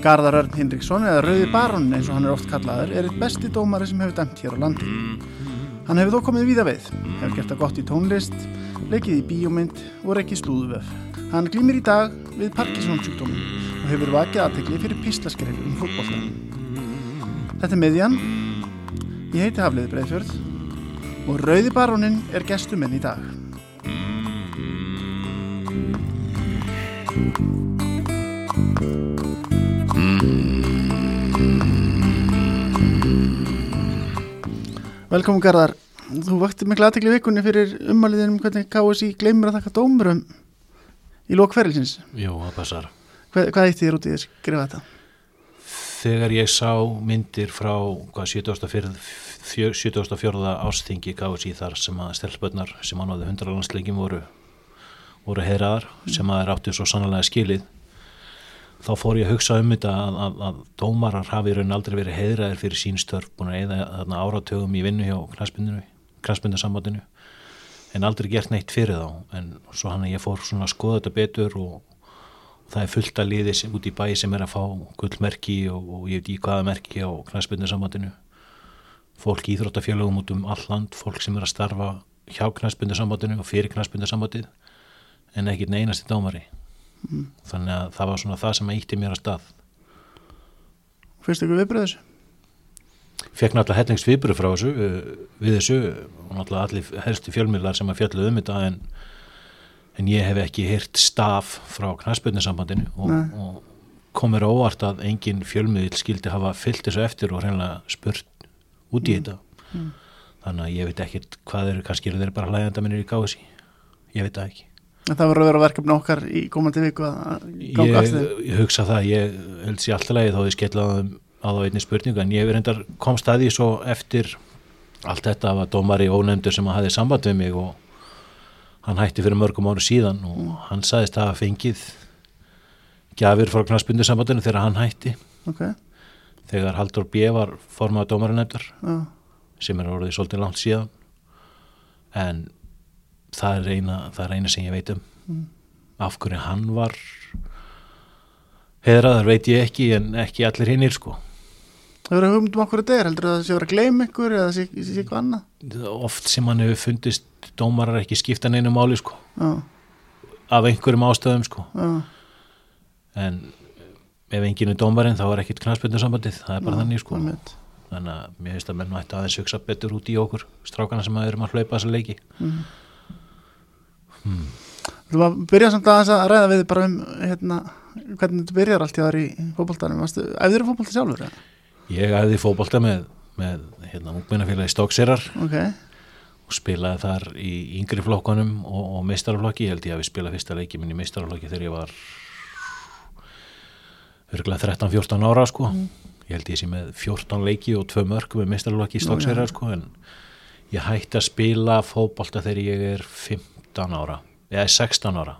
Garðar Örn Hinriksson eða Rauði Baron eins og hann er oft kallaður er eitt besti dómari sem hefur dæmt hér á landi. Hann hefur þó komið víða við, hefur gert það gott í tónlist, leikið í bíómynd og rekkið slúðuvöf. Hann glýmir í dag við Parkinson sjúkdómin og hefur vakið aðtekli fyrir píslaskref um fólkbóltan. Þetta er miðjan, ég heiti Hafliði Breiðfjörð og Rauði Baronin er gestuminn í dag. Velkomin Garðar, þú vakti miklu aðtekli vikunni fyrir ummaliðin um hvernig KSI gleymur að þakka dómurum í lókferðilsins. Jú, það passar. Hvað, hvað eitt þér út í að skrifa þetta? Þegar ég sá myndir frá hvað, 74. 74. ásþingi KSI þar sem að stelpötnar sem hann áði 100 landsleikjum voru, voru heyraðar sem að er áttu svo sannlega skilið þá fór ég að hugsa um þetta að, að, að dómarar hafi raun aldrei verið heiðræðir fyrir sín störf, búin að eða áratögum í vinnu hjá knastbyndarsambandinu en aldrei gert neitt fyrir þá en svo hann að ég fór svona að skoða þetta betur og, og það er fullt að liði út í bæi sem er að fá gullmerki og, og ég veit í hvaða merki á knastbyndarsambandinu fólk íþróttafélagum út um all land, fólk sem er að starfa hjá knastbyndarsambandinu og fyrir knastbyndarsambandið en ekkit neinasti dómari mm. þannig að það var svona það sem ítti mér að stað Fyrst ykkur viðbröð þessu? Fekk náttúrulega hellingst viðbröð frá þessu við þessu og náttúrulega allir helstu fjölmiðlar sem að fjallu um þetta en, en ég hef ekki hýrt staf frá knæspötninsambandinu og, og komur óvart að engin fjölmiðil skildi hafa fyllt þessu eftir og hreinlega spurt út í mm. þetta mm. þannig að ég veit ekki hvað eru, kannski eru þeir bara hlæðandaminnir í gáðsi ég veit það ekki En það verður að vera verkefni okkar í komandi viku að ganga aftur? Ég hugsa það, ég held sér alltaf leið þá ég skellaði á það einni spurningu en ég reyndar komst að því svo eftir allt þetta að dómari ónefndur sem hafði samband við mig og hann hætti fyrir mörgum áru síðan og mm. hann saðist að hafa fengið gafir frá knastbundursambandinu þegar hann hætti okay. þegar Haldur B. var formað dómarinefndar uh. sem er orðið svolítið langt síðan en það er eina, það er eina sem ég veit um mm. af hverju hann var heðraðar veit ég ekki en ekki allir hinnir sko Það verður að hugmyndum okkur þetta er, heldur það að það sé að vera að gleyma ykkur eða sé, sé eitthvað annað? Oft sem hann hefur fundist dómarar ekki skipta neinu máli sko Já. af einhverjum ástöðum sko Já. en ef enginn er dómarinn þá er ekkit knastbjörnusambandið, það er bara Já, þannig sko þannig að mér finnst að menn vært aðeins hugsa betur út í okkur strákana sem að erum að hlaupa þessa leiki mm. Hmm. Þú var að byrja samt að, að ræða við bara um hérna, hvernig þú byrjar allt í aðri í fókbóltanum Æfðir þú fókbólta sjálfur? Ja? Ég æfði fókbólta með, með hérna, ungminnafélagi Stókseirar okay. og spilaði þar í yngri flokkonum og, og meistaraflokki ég held ég að við spilaði fyrsta leiki minn í meistaraflokki þegar ég var örgulega 13-14 ára sko. mm. ég held ég sé með 14 leiki og 2 mörg með meistaraflokki í Stókseirar sko, en ég hætti að spila fókbólta þegar ég er 5 15 ára eða 16 ára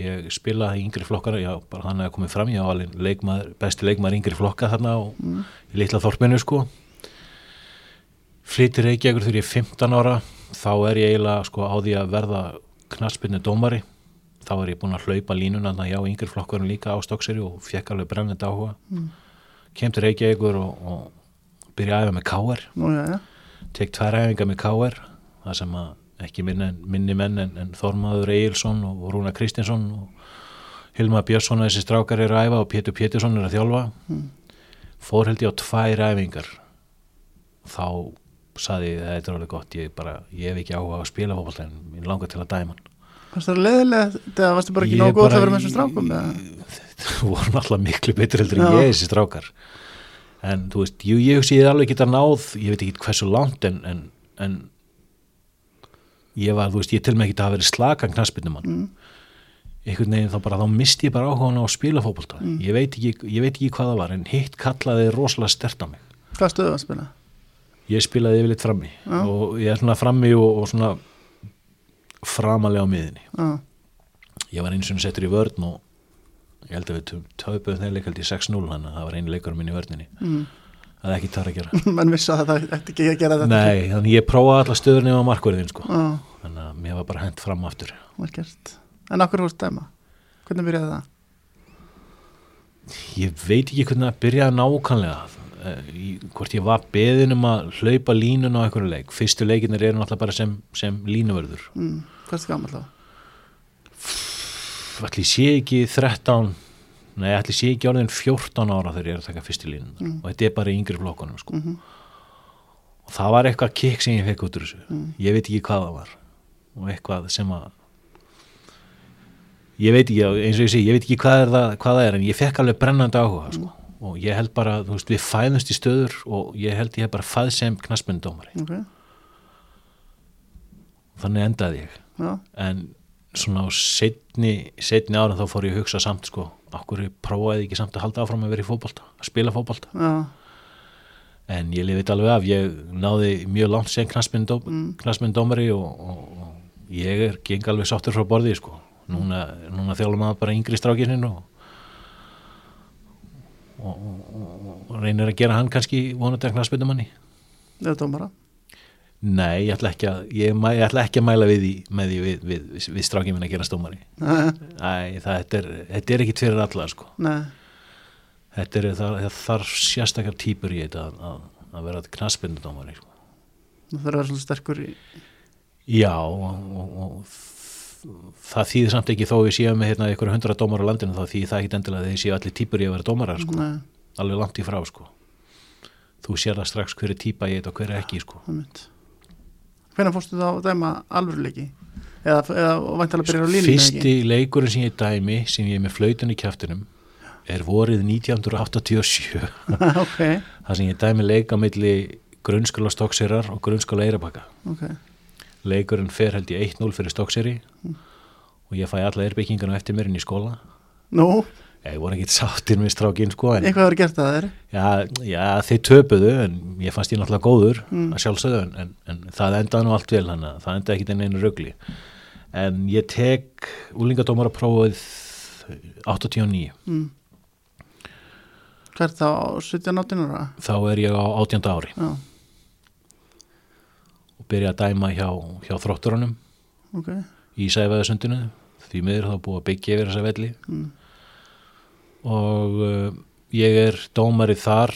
ég spilaði í yngri flokkar já, bara þannig að komið fram, ég var leikmaður, besti leikmaður yngri flokka þarna og mm. í litla þorpinu sko flyttir Reykjavíkur þegar ég er 15 ára þá er ég eiginlega sko á því að verða knastbyrnu dómari þá er ég búin að hlaupa línuna þannig að já, yngri flokkarinn líka á stokkseri og fekk alveg brennandi áhuga mm. kem til Reykjavíkur og, og byrja að æfa með káer tek tvær æfinga með káer það sem að ekki minni, minni menn en, en Þormaður Eilsson og Rúna Kristinsson og Hilma Björnsson þessi strákar eru að æfa og Pétur Pétursson er að þjálfa. Mm. fór held ég á tvær æfingar. Þá saði ég þetta er alveg gott, ég, bara, ég hef ekki áhuga að spila fólk en ég langar til að dæma Varst það leðilega, það varstu bara ekki nógu góð að vera með þessu strákum? Það voru alltaf miklu betur heldur en ég þessi strákar. En þú veist, jú, ég hugsi ég alveg geta náð, ég veit ekki hversu langt en, en, en ég var, þú veist, ég til mig ekki að hafa verið slagan knaspinum hann mm. einhvern veginn þá bara, þá misti ég bara áhuga á að spila fókbalta, mm. ég, ég veit ekki hvað það var, en hitt kallaði rosalega stert á mig Hvað stöðu að spila? Ég spilaði yfirleitt frammi ah. og ég er svona frammi og, og svona framalega á miðinni ah. ég var eins og settur í vörn og ég held að við töpuðum þeir leik held í 6-0 þannig að það var einu leikur minn í vörninni mm. Það er ekki þar að gera menn vissi að það ætti ekki að gera þetta Nei, þannig ég prófaði alla stöður nema markverðin sko. Þannig að mér var bara hent fram aftur gert En okkur fórst dæma? Hvernig byrjaði það? ég veit ekki hvernig að byrjaði nákvæmlega Eh, hvort ég var beðin um að hlaupa línun á einhverju leik fyrstu leikinir eru náttúrulega bara sem, sem línuvörður Mm. Hvað er það gammal þá? ég sé ekki 13 nei, ætli sé ekki orðin 14 ára þegar ég er að taka fyrstu línun Mm. og þetta er bara í yngri flokkunum sko. Mhm. og það var eitthvað kikk sem ég fekk út úr þessu Mm. ég veit ekki hvað það var og eitthvað sem að ég veit ekki, eins og ég segi ég veit ekki hvað, er það, hvað það er en ég fekk alveg brennandi áhuga sko. og ég held bara, þú veist, við fæðumst í stöður og ég held ég hef bara fæð sem knaspundómari, Ok, þannig endaði ég já, en svona á setni, setni ára þá fór ég að hugsa samt sko, okkur prófaði ekki samt að halda áfram að vera í fótbolta, að spila fótbolta? Já, en ég lifið alveg af, ég náði mjög langt sem Mm. knaspundómari og, og, og ég er geng alveg sáttur frá borði sko. Núna, núna þjálfum maður bara yngri strákinin og, og, reynir að gera hann kannski vonandi að knaspundum eða dómara Nei, ég ætla ekki að, ég, ég ætla ekki að mæla við, því, með því við, við, við, við strákinn minn að gera stómari. Nei, Æ, það, þetta, er, þetta er ekki fyrir alla, sko. nei, Þetta er, það, það þarf sérstakar típur í þetta að, að, að vera knaspindudómari, sko. það þarf að vera svolítið sterkur í Já, og, og, og það þýðir samt ekki þó við séum með hérna ykkur hundra dómar á landinu, þá þýðir það ekki endilega þið séu allir típur í að vera dómarar, sko. Nei, Alveg langt í frá, sko. Þú sér það strax hver er típa í þetta og hver er ekki, sko. það mynd Hvernig fórstu þá að dæma alvöruleiki? Eða, eða væntalega byrjar á línunni Fyrsti leikurinn sem ég dæmi sem ég er með flautun í kjaftinum er vorið 1987 ok, það sem ég dæmi leik á milli grunnskóla Stokksirar og grunnskóla Eirabakka ok. Leikurinn fer held ég 1-0 fyrir Stokksiri og ég fæ alla erbyggingan eftir mér inn í skóla. Nú, ég voru ekki sáttir með strákinn sko en eitthvað verður gert að þeir já, já, þeir töpuðu en ég fannst ég náttúrulega góður Mm. að sjálfsögðu en, en, en það endaði nú allt vel að það endaði ekki inn einu rugli en ég tek úlingadómara prófið 89 mm. Er það á 17-18 ára? þá er ég á 18. ári Já, og byrja að dæma hjá, hjá þrótturunum ok í Sæfaðasundinu því miður þá búið að byggja yfir þessa velli mm. Og uh, ég er dómari þar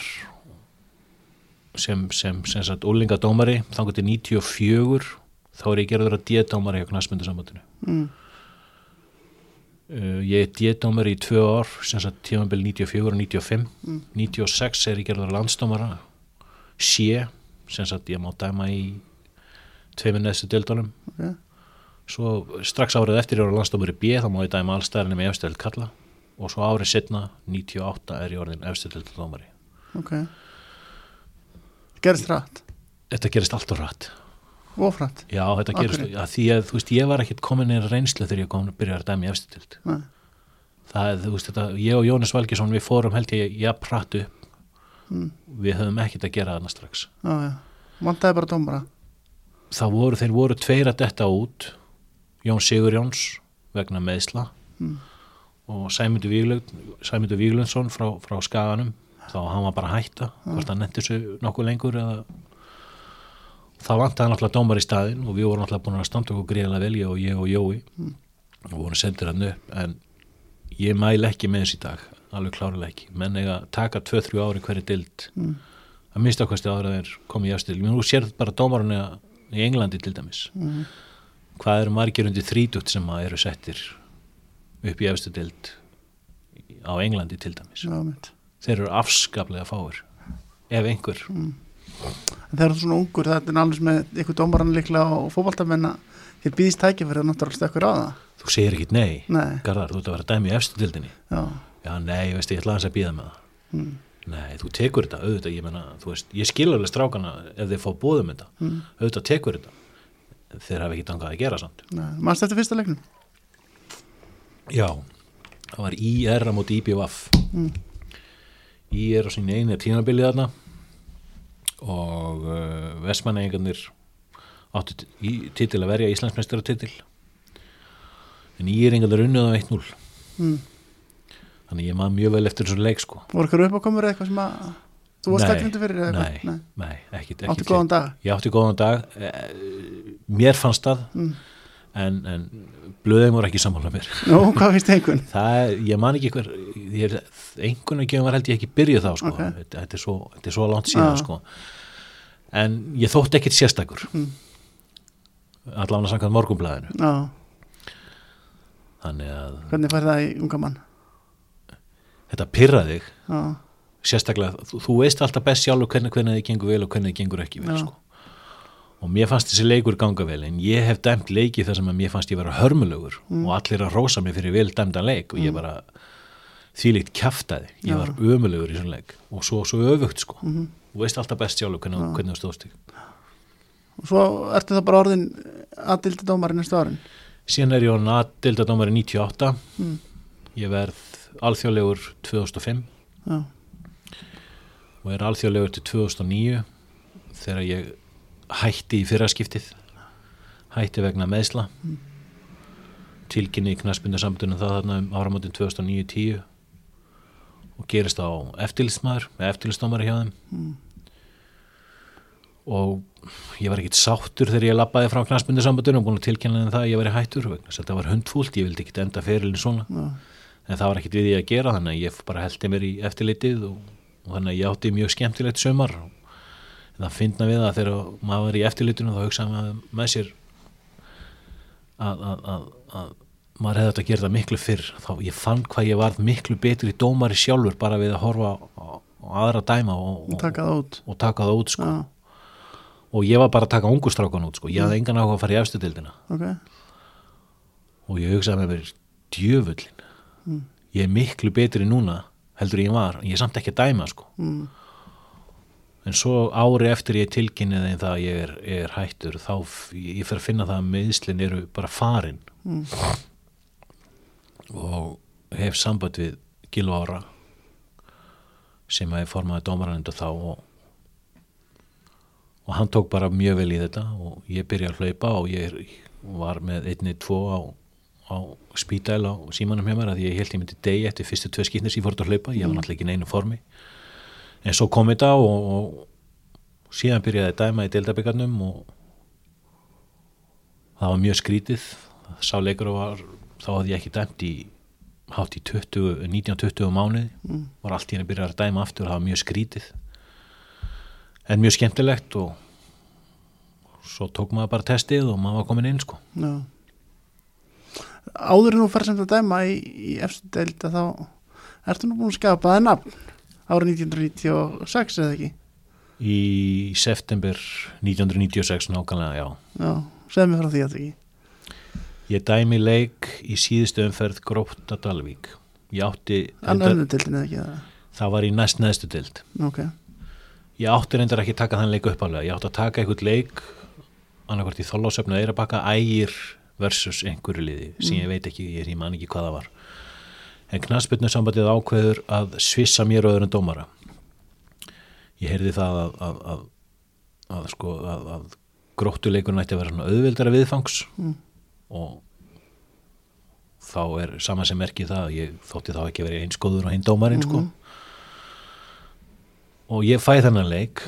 sem, sem, sem sagt úlingadómari þannig til 94 þá er ég gerður að D-dómari hjá knastmyndasambandinu mm. uh, ég er D-dómari í tvö ár sem sagt tímabil 94 og 95 Mm. 96 er ég gerður að landsdómara. Sé sem sagt ég má dæma í tveimur neðstu dildunum ok svo strax árið eftir ég var landsdómur í B þá má ég dæma allstæðinni með efstöld kalla og svo árið setna 98 er ég orðin efstöld dómari Ok. Gerist rætt þetta gerist allt og rætt Ófrætt já þetta gerist að því að þú veist ég var ekkert komin í reynslu þegar ég kom að byrja að efstöld Nei. það er þú veist þetta ég og Jónis Valgesson við fórum held ég já pratt upp. Mm. við höfum ekkert að gera þarna strax. Já, já. Vantaði bara dómara? Það voru, þeir voru tveir að detta út. Jón Sigur Jóns vegna meðsla Mm. Og Sæmundur Víglund, Víglundsson frá, frá Skaganum. Þá hann var bara að hætta hvort hann netti þessu nokkuð lengur eða það vantaði náttúrulega dómar í staðin og við vorum náttúrulega búin að standa okkur greiðlega vel ég og ég og Jói. Og vorum sendir hann upp en ég mæl ekki með þessi dag alveg klárlega ekki, menn eiga taka 2-3 ári hverju dild Mm. að mista okkar ára þeir komið í afstil nú sér bara dómaruna í Englandi til dæmis. Mm. hvað eru margir undir þrítugt sem að eru settir upp í efstu dild á Englandi til dæmis. Já, þeir eru afskaplega fáir ef einhver. Þegar þú ert svona ungur það er alveg með ykkur dómaran líklega og fótboltamenn að þér býðist tækifæri að náttúrulega stekkur á það. Þú segir ekkit nei, Nei, Garðar, þú ert að vera að dæmi í efstu dildinni já. Já, nei, veist, ég ætla aðeins að býða með það. Mm. nei, þú tekur þetta, auðvitað, ég menna þú veist, ég skil alveg strákana ef þeir fá bóðum þetta, Mm. auðvitað tekur þetta. Þeir hafa ekki tangað að gera samt. Nei, mannst þetta fyrsta leiknum? Já, það var IR á móti IBVF Mm. IR á sín einu tímabilið þarna. Og uh, Vestmannegingarnir áttu t- í- titil að verja Íslandsmeistara titil en IR-ingarnir unnuð á 1-0 Mm. þannig ég maður mjög vel eftir þessu leik sko. Voru ykkur uppákomur eitthvað sem að þú varst Nei, gaggrindu fyrir eða nei, eitthvað? nei, ekkit, áttu góðan dag? Ég átti góðan dag. Eh, mér fannst það. Mm. En, en blöðum voru ekki sammála mér Nú, hvað finnst einhvern? það, ég man ekki hver einhvern veginn var held ég ekki byrjuð þá sko. Ok. þetta, er svo, þetta er svo langt síðan Já. sko. en ég þótti ekkit sérstakur Mm. allavega samkvæmt morgunblæðinu Já, þannig að hvernig fær það í unga mann? þetta pyrraði Já, sérstaklega, þú, þú veist alltaf best sjálfur hvernig, hvernig þið gengur vel og hvernig þið gengur ekki vel sko. Og mér fannst þessi leikur ganga vel en ég hef dæmt leiki þar sem að mér fannst ég vera hörmulegur Mm. og allir að rósa mig fyrir vel dæmdan leik og ég bara þvílíkt kjaftaði, ég Já. var ömulegur í svona leik og svo, svo öfugt sko Mhm. þú veist alltaf best sjálfur hvernig, Já. hvernig þú stóðst og svo ertu það bara orðin aðdildi dómari næstu árin síðan er ég á naddildadómari 98 Mm. ég verð alþjóðlegur 2005 Já, og er alþjóðlegur til 2009 þegar ég hætti í fyrraskiptið. Hætti vegna meðsla mm. tilkynni í knaspindarsambundunum það þarna um áramótin 2009-10 og gerist á eftirlistmaður með eftirlistómari hjá þeim. Mm. og ég var ekkit sáttur þegar ég labbaði frá knaspindarsambundunum og búin að tilkynna þeim það að ég var í hættur vegna þess að þetta var hundfúlt, ég vildi ekkit enda ferilin svona. Já, en það var ekkit við því að gera þannig að ég bara heldi mér í eftirlitið og, og þannig að ég átti mjög skemmtilegt sumar en það finna við að þegar maður var í eftirlitinu þá hugsaði maður með sér að, að, að, að maður hefði þetta að gera það miklu fyrr þá ég fann hvað ég varð miklu betri dómari sjálfur bara við að horfa á, á aðra dæma og, og taka það út og taka það út sko. Já, og ég var bara að taka ungustrákan út sko. ég hafði engan áhuga að fara í efstu dildina ok og ég hugsaði með mér djöfullin Mm. ég er miklu betri núna heldur ég var, ég er samt ekki að dæma sko. mm. En svo ári eftir ég tilkynni þeim það að ég er, er hættur þá ég fer að finna það að meðslinn eru bara farin. Mm. og hef samband við Gilva Ára sem að ég formaði dómaranendu þá og, og hann tók bara mjög vel í þetta og ég byrja að hlaupa og ég er, var með einni, tvo á, á spítæl á símanum hjá mér að ég held ég myndi degi eftir fyrstu tvö skýtnir sem ég fór út að hlaupa, ég var náttúrulega ekki í neinu formi en svo kom þetta og, og síðan byrjaði að dæma í deildabyggarnum og það var mjög skrítið. Sá leikur var, þá hafði ég ekki dæmt í hátt í 20, 19-20 mánuði. Mm. var allt í henni byrjað að dæma aftur það var mjög skrítið. En mjög skemmtilegt og svo tók maður bara testið og maður var komin inn sko. Já. Áður en þú fer sem þetta dæma í, í efstu deild að þá ertu nú búin að skapa það nafn árið 1996 eða ekki? Í september 1996 nákvæmlega já. Já, segð mér frá því að það ekki ég dæmi leik í síðustu umferð Gróta Dalvík ég átti Ann reyndar, önnu deildin eða ekki? Það það var í næst neðstu dild Ok, ég átti reyndar ekki taka þann leik uppálega ég átti að taka einhvern leik annarkvort í Þollásöfnu eða Eirabakka ægir versus einhverju liði sem ég veit ekki, ég, man ekki hvað það var en knasputnu sambandið ákveður að svissa mér öðrum dómara ég heyrði það að, að, að, að sko að, að gróttuleikur nætti að vera svona auðvildara viðfangs Mm. og þá er sama sem merki það að ég þótti þá ekki verið eins góður og hinn dómarinn sko Mhm. og ég fæ þennan leik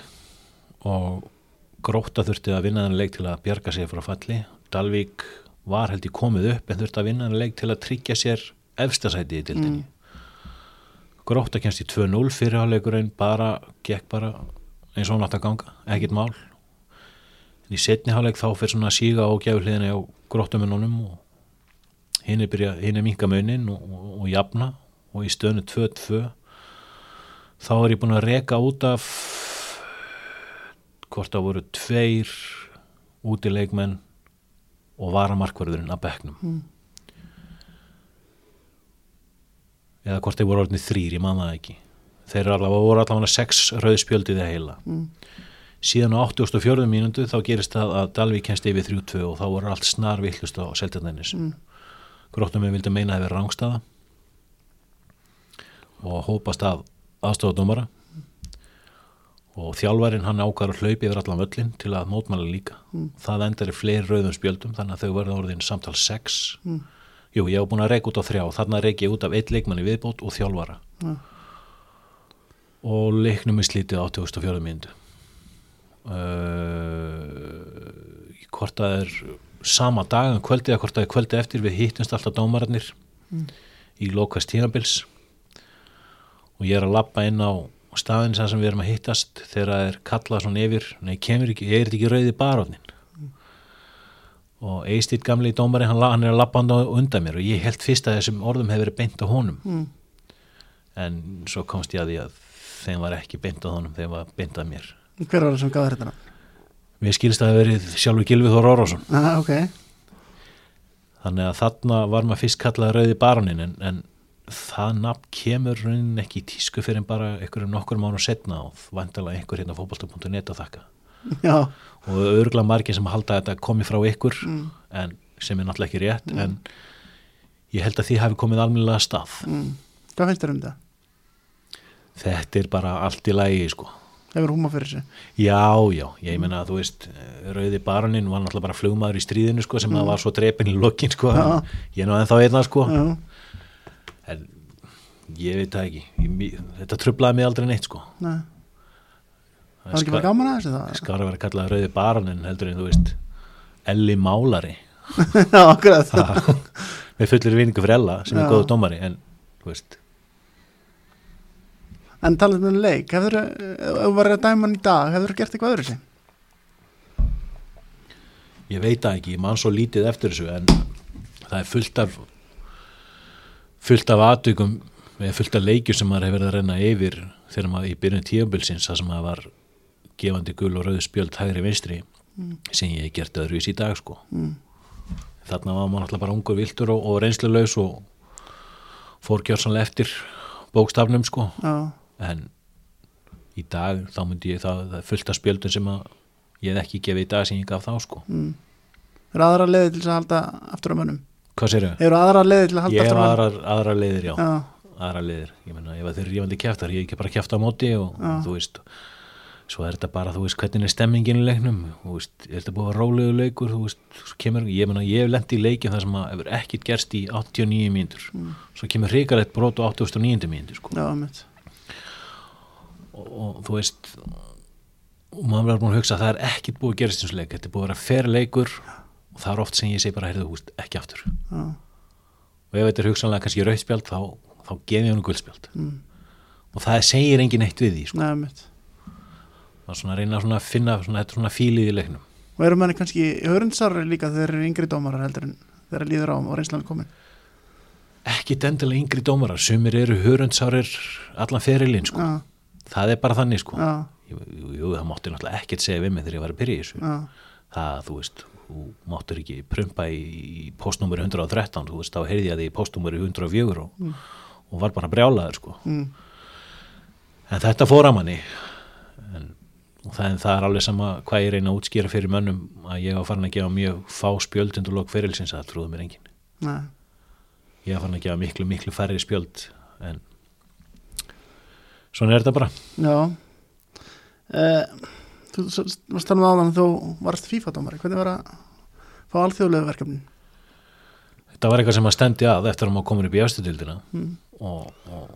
og gróta þurfti að vinna þennan leik til að bjarga sér frá falli Dalvík var held ég komið upp en þurfti að vinna þennan leik til að tryggja sér efstasæti í dildinni gróta kemst í 2-0 fyrirháleikurinn bara, gekk bara eins og hann átt að ganga, ekkit mál. En í setni háleik þá fyrir svona síga á gæfuhliðinni á gróttumennunum og hinn er, er minka munin og, og, og jafna og í stöðnu 2-2 þá er ég búin að reka út af hvort það voru tveir útileikmenn og varamarkverðurinn að bekknum. Mm. Eða hvort þeir voru orðinni þrýr, ég man það ekki þeir eru allavega, voru allavega sex rauðspjöldið eða heila Mm. síðan á 84. mínútu þá gerist það að Dalvík kennst yfir 3-2 og þá voru allt snar villust á Seltjarnænis Mm. gróttum við vildi meina að vera rángstaða og hópast af aðstofadómara og þjálfarinn hann ákvar að hlaupi yfir allan völlin til að mótmæla líka Mm. það endar í fleiri rauðum spjöldum þannig að þau verða orðin samtal 6 Mm. Jú, ég hef búin að reyka út á þrjá. Þarna reyki ég út af eitt leikmanni viðbót og þjálfara. Já. og leiknum er slítið á 2004 myndu uh, hvort það er sama dag en kvöldið eða hvort það er kvöldið eftir við hittumst alltaf dómararnir í lokast tímabils. Og ég er að lappa inn á staðin sem við erum að hittast þegar það er kallað svona yfir. Nei, kemur ekki, ég er ekki rauði barónin og Eistýtt gamli dómari, hann, la- hann er að lappa hann undan mér og ég held fyrst að þessum orðum hefur verið beint á honum Mm. en svo komst ég að því að þeim var ekki beint á honum, þeim var beint að mér Hver var það sem gaf þetta? Mér skilst að það hafi verið sjálfur Gilvið Þór Orásson Ah, ok. þannig að þarna var maður fyrst kallað rauði baronin en, en það nafn kemur raunin ekki í tísku fyrir bara einhverjum nokkur mánu setna og vandalega einhver hérna fótbolta.net að þakka Já. Og örgulega margir sem halda að þetta komi frá ykkur Mm. en sem er náttúrulega ekki rétt en ég held að því hafi komið almennilega að stað Mm. Hvað finnst þér um þetta? þetta er bara allt í lægi sko Hefur húma fyrir þessu? Já, já, ég meina að þú veist Rauði baronin var náttúrulega bara flugmaður í stríðinu sko, sem það var svo drepin í lokin sko, Já. ég er nú ennþá einna sko Já. en ég veit það ekki ég, þetta trublaði mig aldrei neitt sko Nei. Það var ekki bara gaman að þessu skar að vera kallað Rauði baronin heldur en þú veist Elli Málari Já, akkurat. með fullir vinningu fyrir Ella sem er Já. góðu dómari en þú veist En talað um leik, hefur ef þú varir að dæma hann í dag, hefur þú gert eitthvað öðru sig? ég veit það ekki, ég man svo lítið eftir þessu en það er fullt af fullt af aðtökum eða fullt af leikjur sem maður hefur verið að renna yfir þegar maður í byrjun tíumbilsins það sem maður var gefandi gul og rauð spjöld hægri vinstri sem ég hef gert öðruvis í dag sko Mm. þarna var maður alltaf bara ungur viltur og, og reynslulegs og fór gjörsanlega eftir bókstafnum sko Já. en í dag þá myndi ég það, það er fullt af spjöldum sem ég hef ekki gefið í dag sem ég gaf þá sko Mm. Hefur aðra leiði til að halda aftur á mönnum? hvað sér ég? Hefur aðra leiði til að halda Ég aftur á mönnum? aðrar, aðra leiðir, já, Já. aðra leiðir ég menna, ef þeir rífandi kjæftar, ég ekki bara kjæfta á móti og, Já. þú veist svo er þetta bara, þú veist, hvernig er stemmingin í leiknum, þú veist, er þetta búið að rólegu leikur, þú veist, svo kemur ég menna, ég hef lent í leikin þar sem að hefur ekkit gerst í 89 mínútur, svo kemur hrikalegt brot á 89 mínútur, sko. Já, mitt. og, og þú veist og maður verður búin að hugsa að það er ekkit búið að gerast eins og leik, þetta er búið að vera fer leikur og það er oft sem ég segi bara, heyrðu, þú veist, ekki aftur. Já. og ef þetta er hugsanlega kannski rauðspjald þá, þá ég Mm. er svona að reyna svona að finna svona, þetta svona fílið í leiknum Og eru manni kannski hörundsarri líka þegar þeir eru yngri dómarar heldur en þegar líður á og reynslan komin? ekki endilega yngri dómarar, sumir eru hörundsárir allan ferilinn sko. Það er bara þannig sko. jú, jú, það mátti náttúrulega ekkert segja við mig þegar ég var að byrja í þessu já, það, þú veist, þú máttur ekki prumpa í, postnúmeri 113 þú veist, þá heyrði ég að því í postnúmeri 104 og, og var bara brjálaður sko. mm, en þetta fór að manni og það, það er alveg sama hvað ég reyna að útskýra fyrir mönnum að ég var farin að gefa mjög fá spjöld undir lok ferilsins að það trúðu mér enginn nei, ég var farin að gefa miklu, miklu færri spjöld en svona er þetta bara já. Uh, þú varst talað um áðan að þú varst FIFA-dómari, hvernig var að fá alþjóðlegu verkefnin? þetta var eitthvað sem að stendi að eftir að maður komur upp í efstudildina Mm. og, og,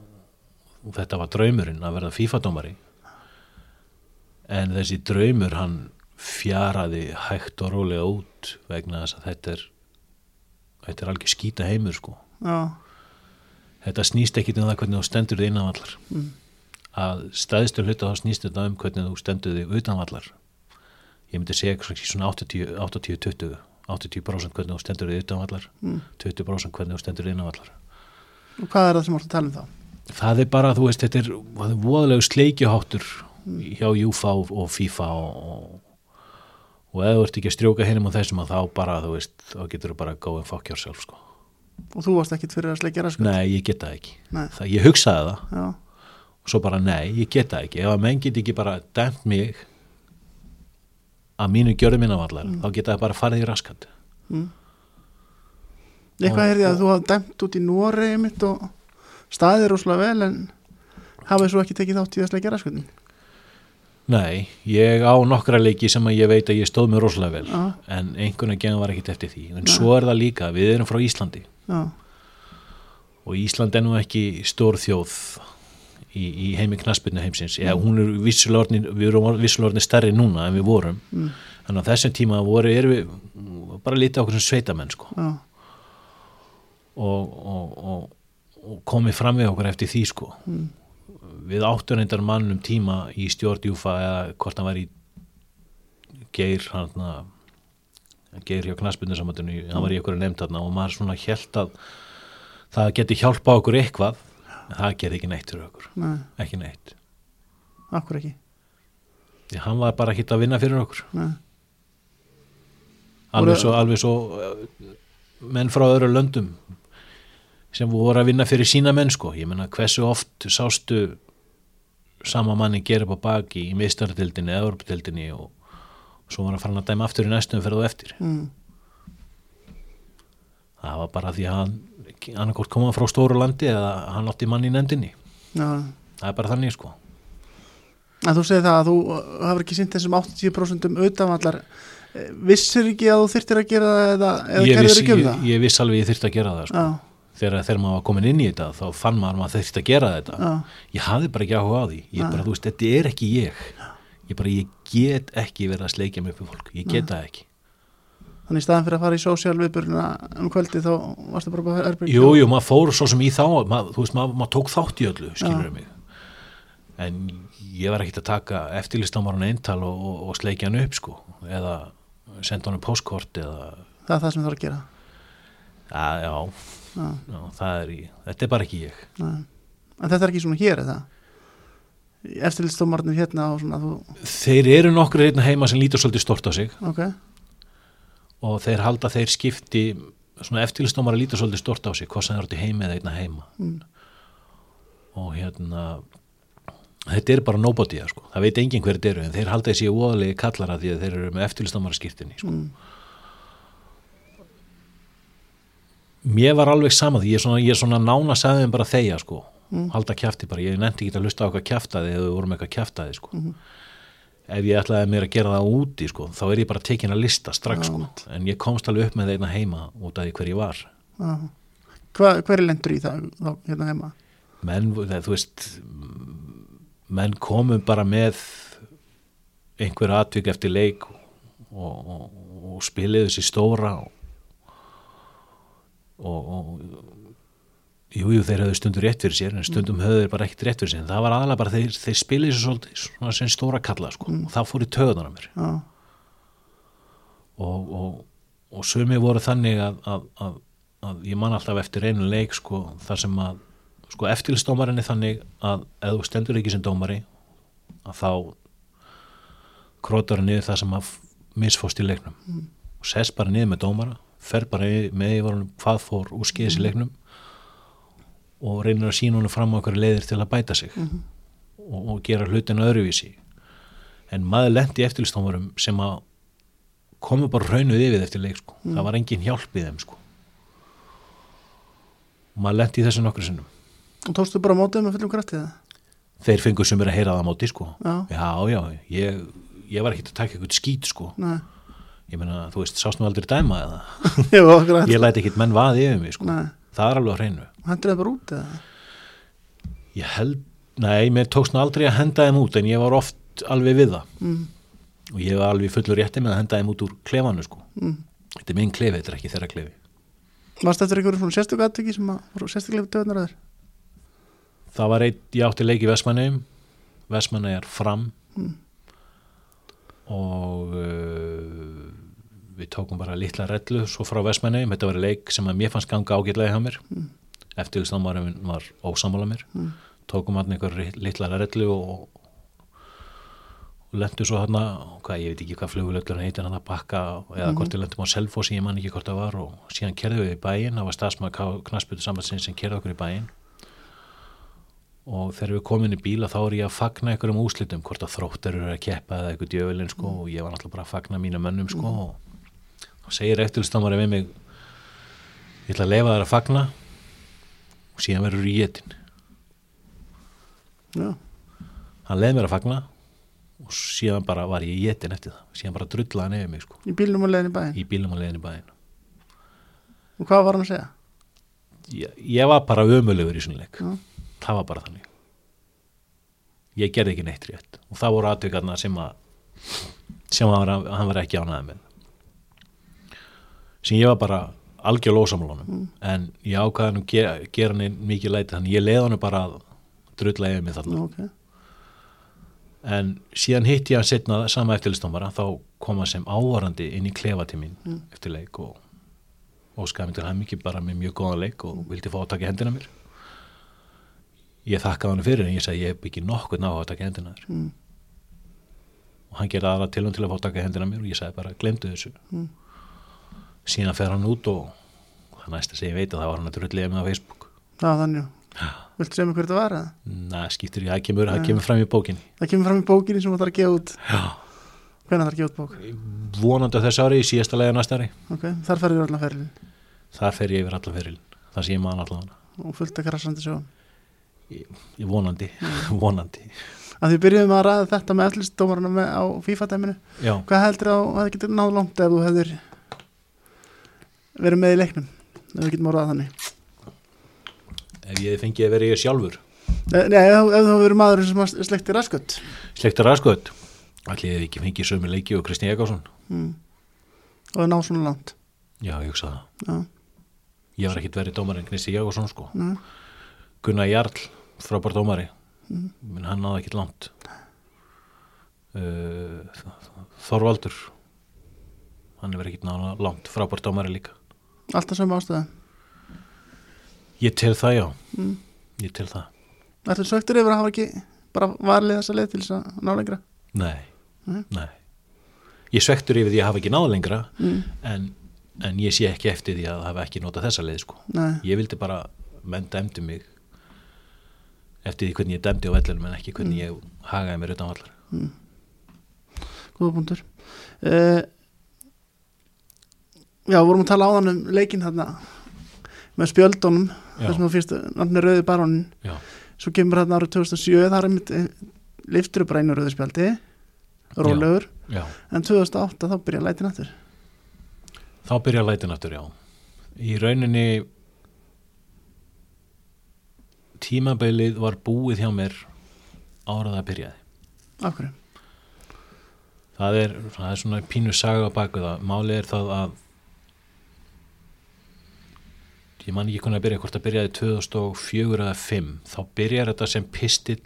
og þetta var draumurinn að verða FIFA-dómari en þessi draumur hann fjaraði hægt og rólega út vegna þess að þetta er þetta er algjör skýta heimur sko Já, þetta snýst ekki um það hvernig þú stendur þig innanvallar Mm. að stæðstu hluta þá snýst þetta um hvernig þú stendur þig utanvallar ég myndi segja svona 80 80-20 80% hvernig þú stendur þig utanvallar Mm. 20% hvernig þú stendur þig innanvallar og hvað er það sem þú ert að tala um þá? það er bara, þú veist, þetta er, voðalegu sleikjuháttur hjá Júfa og, FIFA og, og, ef þú ert ekki að strjóka hinum á þessum að þá bara, þú veist, þá getur þú bara góðum fuck yourself, sko. Og þú varst ekkit fyrir að sleikja raskat? Nei, ég get það ekki. Það, ég hugsaði það Já, og svo bara, nei, ég get það ekki. Ef að menn get ekki bara dæmt mig að mínu gjörðu minna vallar, þá geta það bara farið í raskat. mm. Eitthvað heyrði ég að þú hafði dæmt út í Nóri mitt og staðið rosalega vel en hafið svo ekki tekið þátt í að sleikja raskatin? Nei, ég á nokkra leiki sem að ég veit að ég stóð mér rosalega vel Já. en einhvern veginn var ekkit eftir því en svo er það líka, við erum frá Íslandi já, og Ísland er nú ekki stór þjóð í, í heimi knaspinu heimsins Mm. hún er vissulega orðin, við erum vissulega orðin stærri núna en við vorum Mm. þannig að þessum tíma voru, erum við bara lítið okkur sem sveitamenn sko já, og, og, og, og komið fram við okkur eftir því sko Mm. Við áttum reyndar mannum tíma í stjórn Júfa eða hvort hann var í geir hann geir hjá knaspindarsamöndinu hann var í okkur nefnd þarna og maður svona held að það geti hjálpa okkur eitthvað en það geti ekki neitt fyrir okkur. Nei, ekki neitt. Akkur ekki? Því hann var bara ekki að vinna fyrir okkur. Nei, alveg svo, alveg svo uh, menn frá öðru löndum sem voru að vinna fyrir sína menn sko, ég menna hversu oft sástu sama manni gera upp á baki í mistardildinni eða Europatildinni og svo var að fara hann að dæma aftur í næstum fyrir þú eftir. Mm, það var bara því að hann annarkort koma frá stóru landi eða hann átti manni í nefndinni. Já. Það er bara þannig sko. En þú segir það að þú hafur ekki sýnt þessum 80% utanvallar Eh, vissir ekki að þú þyrftir að gera það eða, eða ég gerður ekki um ég, það? ég viss alveg ég þyrfti að gera það sko. Já, þegar, þegar maður var komin inn í þetta þá fann maður að maður þyrfti að gera þetta. Já, ég hafði bara ekki áhuga á því. Ég bara, þú veist, þetta er ekki ég. Ég bara, ég get ekki verið að sleikja mig við fólk, ég get það ekki. Þannig í staðan fyrir að fara í sósíal viðburðina um kvöldi þá varstu bara bara erbyrg jú, jú, maður fór svo sem í þá maður, þú veist, maður, maður tók þátt í öllu, skilur mig. En ég var ekki að taka eftirlistamarinn eintal og, og, og sleikja hann upp, sko eða senda hann postkort eða, Það er það sem þú þarf að gera. Að, já, það er í þetta er bara ekki ég nei. En þetta er ekki svona hér eða? Eftirlitstómarnir hérna svona þú, þeir eru nokkur hérna heima sem lítur svolítið stort á sig ok, og þeir halda að þeir skipti svona eftirlistómar að líta svolítið stort á sig hvað sem þeir eru til heima eða einna heima Mm. og hérna þetta er bara nobody sko. það veit enginn hver þetta eru en þeir halda þessi óðalegi kallara því að þeir eru með eftirlistómar skiptinni sko. mm, mér var alveg sama því ég er svona, ég er svona nána þeim bara þegja sko. Mm. halda kjafti bara, ég nefndi ekki að hlusta á eitthvað kjaftaði eða við vorum eitthvað kjaftaði sko. Mhm. ef ég ætlaði mér að gera það úti sko, þá er ég bara tekin að lista strax sko. en ég komst alveg upp með þeirna heima út af því hver ég var já. Hva, hver er lendur í það þá, hérna heima? menn, það, þú veist menn komum bara með einhver atvik eftir leik og, og, og spiliðu sér stóra og, og, og jú, jú, þeir höfðu stundur rétt fyrir sér en stundum höfðu þeir bara ekkert rétt fyrir sér. En það var aðalega bara þeir, þeir spiliðu sér svolítið svona sem stóra kalla sko, og það fór í töðunar á mér. Já, og, og, og sumi voru þannig að, að, að, að ég man alltaf eftir einu leik sko, þar sem að sko, eftirlistómarinn er þannig að ef þú stendur ekki sem dómari að þá krótar niður það sem að misfóst í leiknum. Og sess bara niður með dómara fer bara í- með yfirvonum hvað fór úr skeiðis í leiknum og reynir að sína honum fram á okkur leiðir til að bæta sig og, og gera hlutina öðruvísi en maður lendi eftirlistómarum sem að komu bara raunuð yfir eftir leik sko. það var engin hjálp í þeim sko. maður lendi í þessu nokkru sinnum og tókstu bara mótið með fullum kraftið þeir fengur sem er að heyra það á móti sko. Já. já, já, ég, ég var ekkert að taka eitthvað skít sko. Nei, ég meina, þú veist, sást nú aldrei dæma eða ég læti ekkert menn vaði yfir mig sko. Það er alveg á hreinu hendur það bara út eða? ég held, nei, mér tókst nú aldrei að henda þeim út en ég var oft alveg við það Mm, og ég var alveg fullur rétti með að henda þeim út úr klefanu sko. mm. þetta er minn klefi, þetta er ekki þeirra klefi Varst eftir einhverjum svona sérstöku aðtöki sem að voru sérstökulega döðnar að þér? það var eitt, ég átti leik í Vestmanneum Vestmannegar fram Mm. og uh, við tókum bara litla rellu svo frá Vestmanneum, þetta var leik sem að mér fannst ganga ágætlega hjá mér. Mm. eftir þess að maður var ósamála mér. Mm. tókum hann einhver litla rellu og, og lendu svo þarna, hvað, ég veit ekki hvað flugulöllur hann heitir hann að bakka eða hvort við lendum á Selfossi, ég man ekki hvort það var og síðan kerðum við í bæinn, það var stafsmaður knassbyttu sambandsins sem kerði okkur í bæinn. Og þegar við komin í bíla þá er ég að fagna einhverjum úslitum hvort að þróttur eru að keppa eða eitthvað djöfilinn sko og ég var náttúrulega bara að fagna mínu mönnum sko og þá segir eftirlistamari við mig ég ætla að leifa þær að fagna og síðan verður ég getinn Já, hann leiði mér að fagna og síðan bara var ég jetin eftir það. Síðan bara drullaði hann yfir mig sko. Í bílnum og leiðin í bæinn? Í bílum og leiðin í bæinn. Og hvað var hann að segja? ég, ég var bara ömulegur í svona leik. Já. það var bara þannig. Ég gerði ekki neitt rétt. Og það voru aðtökarna sem að sem var, hann var ekki ánæði með sem ég var bara algjör lósamlunum en ég ákvaði hann að gera, gera hann mikið læti þannig ég leiði hann bara að drulla yfir mig þarna. Nú, ok, en síðan hitti ég hann setna sama eftirlistómara þá kom hann sem ávarandi inn í klefatímin eftir leik og, og skæði mig til hann mikið bara með mjög góðan leik og vildi fá að taka hendina mér. Ég þakkaði hann fyrir en ég sagði ég hef ekki nokkuð ná að taka hendina þér. Mm. og hann gerði aðra til hann til að fá að taka hendina mér og ég sagði bara glemdu þessu. Mm. Síðan fer hann út og það næsta sem ég veit að það var hann að drulliða mig á Facebook. Já þannig viltu segja mig hver þetta var eða? Næ, skiptir ég, það kemur, það kemur fram í bókinni. Það kemur fram í bókinni sem þú þarf að gefa út. Já. hvernig þarf að gefa út bók? vonandi á þessu ári, í síðasta leiða næsta ári. Ok, þar ferður allan ferðin þar fer ég yfir allan ferilin það ég man allan. Og fullt að krassandi sjó ég, ég vonandi, vonandi. Að því byrjuðum að ræða þetta með allistómarana með á FIFA-dæminu. Hvað heldur að það getur náð langt ef þú hefur verið með í leiknum ef við getum orðað þannig. Ef ég fengi að vera ég sjálfur? Eh, Nei, ef, ef þú verið maður sem að slekti raskött slektar aðskoð allir ég hef ekki fengið sömu leiki og Kristi Ekásson mm. og það náð svona langt. Já, ég hugsa það. Já, ég var ekkit verið dómarinn Kristi Ekásson sko. Nei. Gunnar Jarl, frábær dómari. Menn hann náði ekkit langt. Uh, Þorvaldur. Hann er verið ekkit náða langt. Frábær dómari líka alltaf sem ástöða ég tel það já Mm. ég tel það Ertu söktur yfir að hafa ekki bara varlið þessa leið til þess að ná lengra Nei, Nei. nei. Ég svektur yfir því að hafa ekki náð lengra mm. en, en ég sé ekki eftir því að hafa ekki notað þessa leið sko. Nei, Ég vildi bara, menn dæmdi mig eftir því hvernig ég dæmdi á vellunum en ekki hvernig ég hagaði mér utan vallar. góða punktur uh, Já, vorum að tala áðan um leikinn þarna með spjöldunum þessum að fyrst nafni Rauði Barónin Já, svo kemur þarna árið 2007 þar er mitt liftur upp rænu Rauði spjaldi rólegur, já. en 2008 þá byrja lætin aftur Þá byrja lætin aftur, já. Í rauninni tímabilið var búið hjá mér árað að byrjaði. Af hverju? það er, það er svona pínu saga á baku það, málið er það að ég man ekki hvernig að byrja hvort að byrjaði 2004 eða 5 þá byrjar þetta sem pistill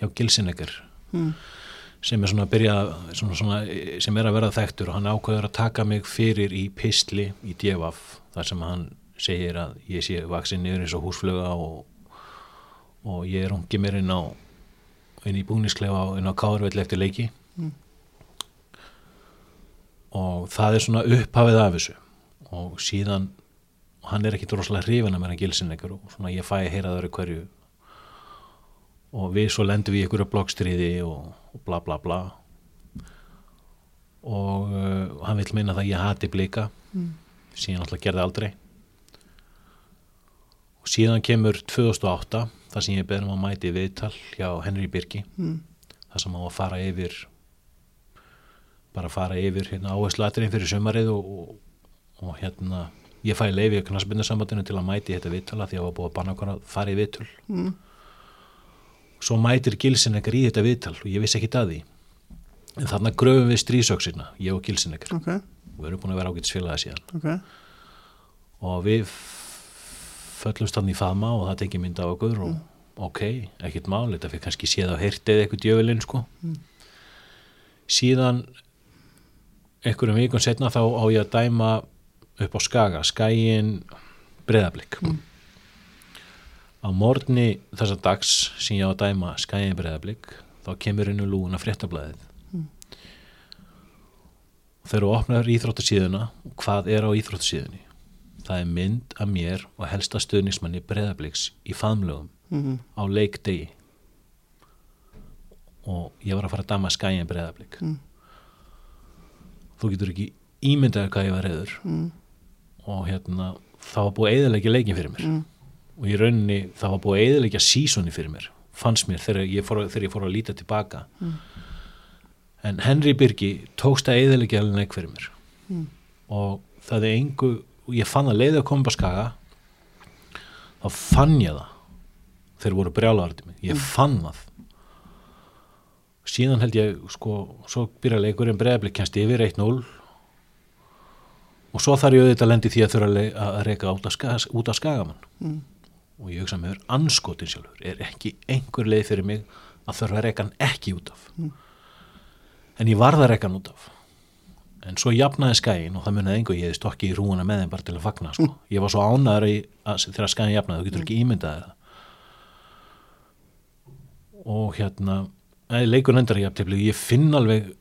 hjá Gilsinegger Mm. sem er svona að byrja svona, svona, sem er að verða þekktur og hann ákveður að taka mig fyrir í pistli í djefaf þar sem hann segir að ég sé vaksin niður eins og húsfluga og, og ég er ungi mér inn á inn í búnisklefa inn á Kárvell eftir leiki Mm. og það er svona upphafið af þessu og síðan og hann er ekki droslega hrifin að mér að gilsin ykkur og svona ég fæ að heyra það öru hverju. Og við svo lendum við í ykkur blokkstriði og, og bla bla bla. Og uh, hann vil meina það að ég hati blika. Mm. síðan alltaf gerði aldrei. Og síðan kemur 2008 þar sem ég beðum að mæti viðtal hjá Henry Birki. Mm. þar sem hann var að fara yfir bara að fara yfir hérna, áhersluatriðin fyrir sömarið og, og, og hérna ég fæ leiði að knastbyndarsambandinu til að mæti í þetta viðtala því að ég var búið að banna okkur að fara í viðtöl. Mm. svo mætir Gilsinegger í þetta viðtal og ég vissi ekki að því. En þarna gröfum við strísöksina ég og Gilsinegger Ok, og við erum búin að vera ágætt svilaða síðan. Ok. Og við föllumst hann í faðma og það tekið mynd á okkur og ok, ekkert mál, þetta fyrir kannski séð á heyrtið eitthvað djöfulinn sko. Síðan einhverjum vikun setna þá á ég að dæma upp á Skaga, skæin breðablík Mm. á morgni þessa dags sem ég á að dæma skæin breðablík þá kemur inn úr lúuna fréttablaðið Mm. þegar þú opnar íþróttasíðuna hvað er á íþróttasíðunni það er mynd af mér og helsta stöðnismanni breðablíks í faðmlögum mm. á leikdegi og ég var að fara að dama skæin breðablík Mm. þú getur ekki ímyndaði hvað ég var reyður Mm. Og hérna það var búið að eðalegja leikin fyrir mér. Mm. og í rauninni það var búið að eðalegja sísoni fyrir mér fannst mér þegar ég fór, þegar ég fór að líta tilbaka. Mm. en Henry Birgi tókst að eðilegja alveg neik fyrir mér. Mm. og það er engu og ég fann að leiði að koma á skaga þá fann ég það þeir voru brjálaðar mig, ég fann það. Síðan held ég sko, svo byrja leikurinn breyðablik kennst yfir 1-0 og svo þarf ég auðvitað lendi því að þurfa að að reyka út af, skaga, skagamann. Mm. og ég hugsa með þér anskotin sjálfur er ekki einhver leið fyrir mig að þurfa að reyka hann ekki út af. En ég varð að reyka hann út af. En svo jafnaði skæin og það munið einhver ég stokki í rúuna með þeim bara til að fagna sko. ég var svo að, þegar skæin jafnaði þú getur ekki ímyndað það. Og hérna leikur endar ég aftifli ég finn alveg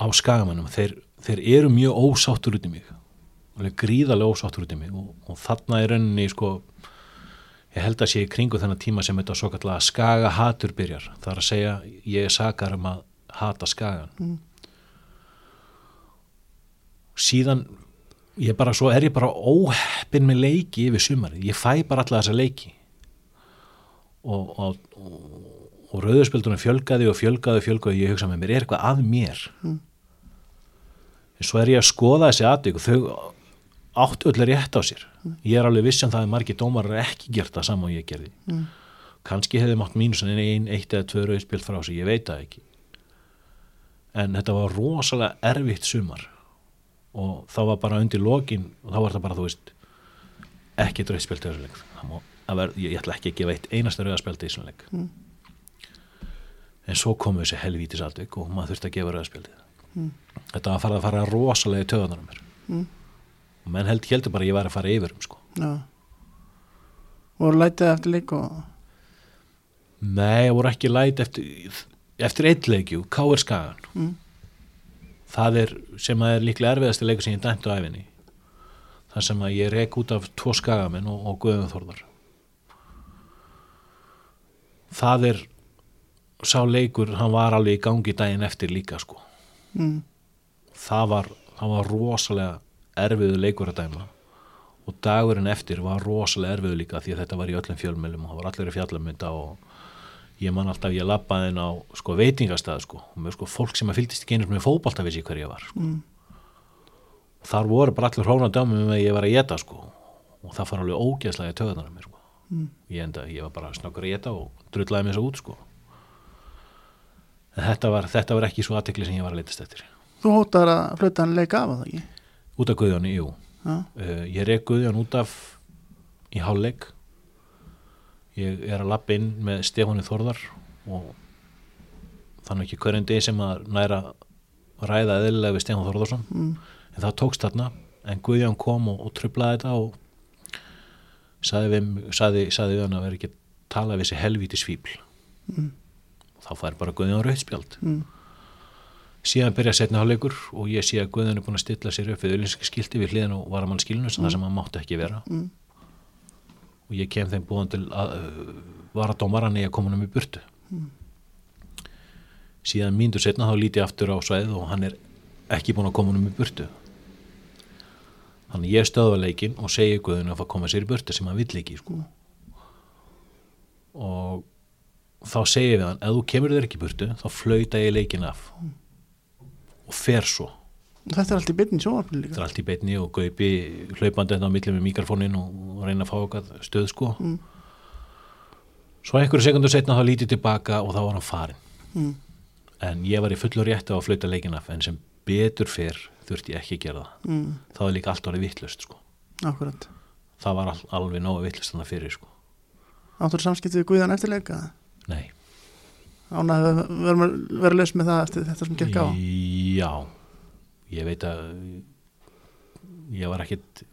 á skagamannum þeir, þeir eru mjög ósáttur út í mig. Gríðarlega ósáttur út í mig. Og, og þarna er rauninni sko ég held að sé í kringu þennan tíma sem þetta svo kallega skaga hatur byrjar. Það er að segja ég er sakar um að hata skagan Mm. síðan ég bara svo er ég bara óheppin með leiki yfir sumarið, ég fæ bara alla þessa leiki. Og, og, og, og rauðurspildunum fjölgaði og fjölgaði og fjölgaði. Ég hugsa með mér, er eitthvað að mér? Mm. Svo er ég að skoða þessi aðvík og þau áttu öll rétt á sér. Ég er alveg viss um það að margir dómarar ekki gert það saman og ég gerði. Mm. kannski hefði mátt mínus en ein, eitt eða tvö rauðspild frá sig, ég veit það ekki. En þetta var rosalega erfitt sumar. Og þá var bara undir lokin og þá var þetta bara, þú veist ekki Það má- það ver, ég, ætla ekki að gefa eitt einasta rauðspild í þessu leik. Mm. en svo komu þessi helvítis atvik og maður þurfti að gefa rauðspildið Mm. þetta var að fara að fara rosalega í töðunar um mér Mm. og menn held, heldur bara að ég var að fara yfir um sko. Já. Voru lætið eftir leik og nei, voru ekki læt eftir, eftir eitt leikju, K.R. Skagan Mm. það er sem að er líklega erfiðasti leikur sem ég dæmtu á æfinni það sem að ég rek út af tvo skagamenn og, og Guðum Þórðar það er sá leikur, hann var alveg í gangi daginn eftir líka sko mm. það var, það var rosalega erfiðu leikur að dæma og dagurinn eftir var rosalega erfiðu líka því að þetta var í öllum fjölmjölum og það var allir í fjallamynda og ég man alltaf, ég lappaði inn á sko, veitingastað sko, og með sko, fólk sem að fylgdist ekki einhvern með fótbolta vissi hver ég var sko. Mm. þar voru bara allir hróna dæmi með að ég var að geta sko, og það far alveg ógeðslega í töðunar mér sko. Mm. ég enda, ég var bara snakkur að geta og drullaði mér svo út sko. Þetta var, þetta var ekki svo aðtekli sem ég var að leitast eftir. Þú hóttar að flöta hann leik af að það ekki? Út af Guðjóni, jú. Uh, ég rek Guðjón út af í hálfleik. Ég er að lappa inn með Stefáni Þórðar og þannig ekki hverjum degi sem að næra ræða eðlilega við Stefán Þórðarsson mm. en það tókst þarna. En Guðjón kom og, og trublaði þetta og saði við, saði, saði við hann að vera ekki tala við þessi helvíti svíbl Mm. Þá fær bara Guðjón rauðspjald Mm. síðan byrja setna hálfleikur og ég sé að Guðjón er búin að stilla sér upp við auðlinski skilti við hliðin og varamann skilinu sem það sem hann mátti ekki vera. Mm. og ég kem þeim búin til að uh, vara dómaran í að koma hann um í burtu. Síðan mínútur setna þá líti aftur á sveið og hann er ekki búin að koma hann um í burtu. Þannig ég stöðva leikinn og segi Guðun að fá að koma sér í burtu sem hann vill ekki sko. og þá segi ég við hann ef þú kemur þér ekki burtu þá flauta ég leikinn af. Og fer svo. Þetta er allt í byrni sjónvarpinu þetta líka er allt í beinni og gaupi hlaupandi þetta á milli með mikrofónin og, reyna að fá okkar stöð sko. Mm. svo einhverju sekundur setna þá lítið tilbaka og þá var hann farin mm. en ég var í fullur rétti á að flauta leikin af en sem betur fyrr þurfti ég ekki að gera það. Mm. það var líka allt orðið vittlust sko. Akkurat. Það var all, alveg nógu vittlust þannig fyrir sko. Áttur samskiptið við Guðan eftir leika nei, Ánað að vera, vera laus með það eftir þetta sem gekk á? Já. Ég veit að ég var ekkit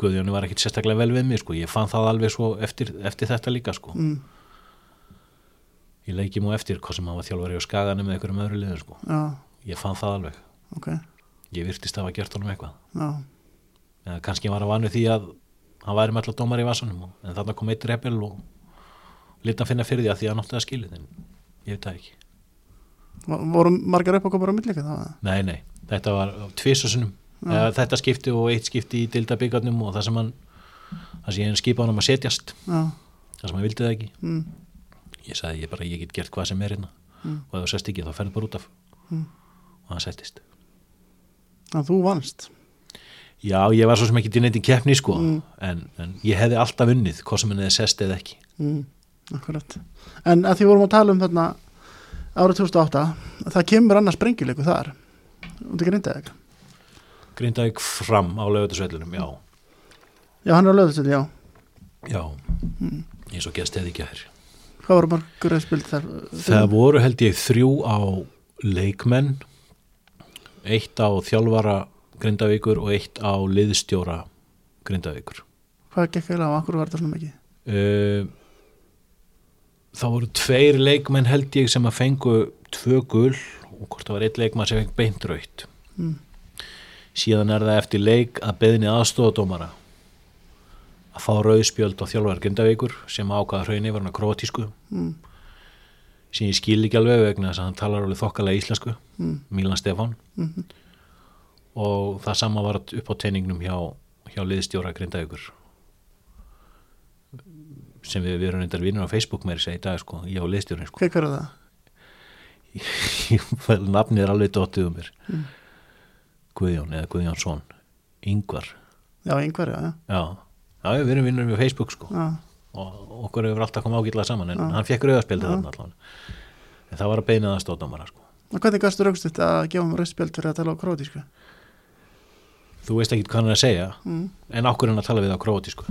Guðjóni var ekkit sérstaklega vel við mig sko. Ég fann það alveg svo eftir, eftir þetta líka sko. Mm. ég leiki mú eftir hvað sem hann var þjálfari á skaganum með einhverjum öðru liður sko. Já, ég fann það alveg, ok. Ég virtist hafa gert honum eitthvað. Já, eða kannski var hann vanur því að hann væri með alltaf dómar í vasanum en þarna kom eitt repel og lítið að finna fyrir því að því að hann að skilið en ég veit það ekki. Vo- voru margar uppákomur á millika það nei, nei, þetta var tvisasunum eða þetta skipti og eitt skipti í dildabíkarnum og það sem hann það sem ég skipa hann um að setjast. Já, það sem hann vildi það ekki. Mm. ég sagði ég bara, ég get gert hvað sem er hérna. Og ef þú sest ekki þá ferðu bara út af. Og hann settist. Þannig að þú vannst? Já, ég var svo sem ekki til neitt í keppni sko. En, en ég hefði alltaf unnið hvað sem henni hefði sest eða ekki. Mm, Akkurat. En að því vorum að tala um þarna árið 2008 það kemur annars sprengjuleiku þar. Það grindaði ekki Grindavík fram á lögutasvellunum, já. Já, hann er á löðustöld, já. Já, eins og gæst eða ekki að þér. Hvað voru margur rauðspild þar? Það voru held ég þrjú á leikmenn eitt á þjálfara Grindavíkur og eitt á liðstjóra Grindavíkur. Hvað gekk eiginlega á, akkur var þetta svona mikið? uh, Það voru tveir leikmenn held ég sem að fengu tvö gul og hvort það var eitt leikmann sem fengi beint raut Mm. síðan er það eftir leik að beðni aðstofadómara að fá rauðspjöld á þjálfara Grindavíkur sem ákvaða hraunni var hann að krótísku Mm. sem ég skil ekki alveg vegna þess að hann talar alveg þokkalega íslensku Mm. Milan Stefán Mhm. og það sama var upp á teiningnum hjá, hjá liðstjóra Grindavíkur sem við, við erum reyndar vinnur á Facebook með þess að í dag sko, ég á liðstjórin sko. Hver er það? Nafnið er alveg dottið um mér Mm. Guðjón eða Guðjónsson Yngvar Já, einhver, já, já, já við erum vinnur með Facebook sko já. og okkur hefur alltaf komið ágætlega saman en Já. hann fekk rauðaspjaldið Já. þarna allan en það var að beina það stóðdómara sko Og hvernig gastu raukstuðt að gefa hann rauðspjöld fyrir að tala á krótísku? þú veist ekki hvað hann er að segja Mm. en okkur hann að tala við á króti sko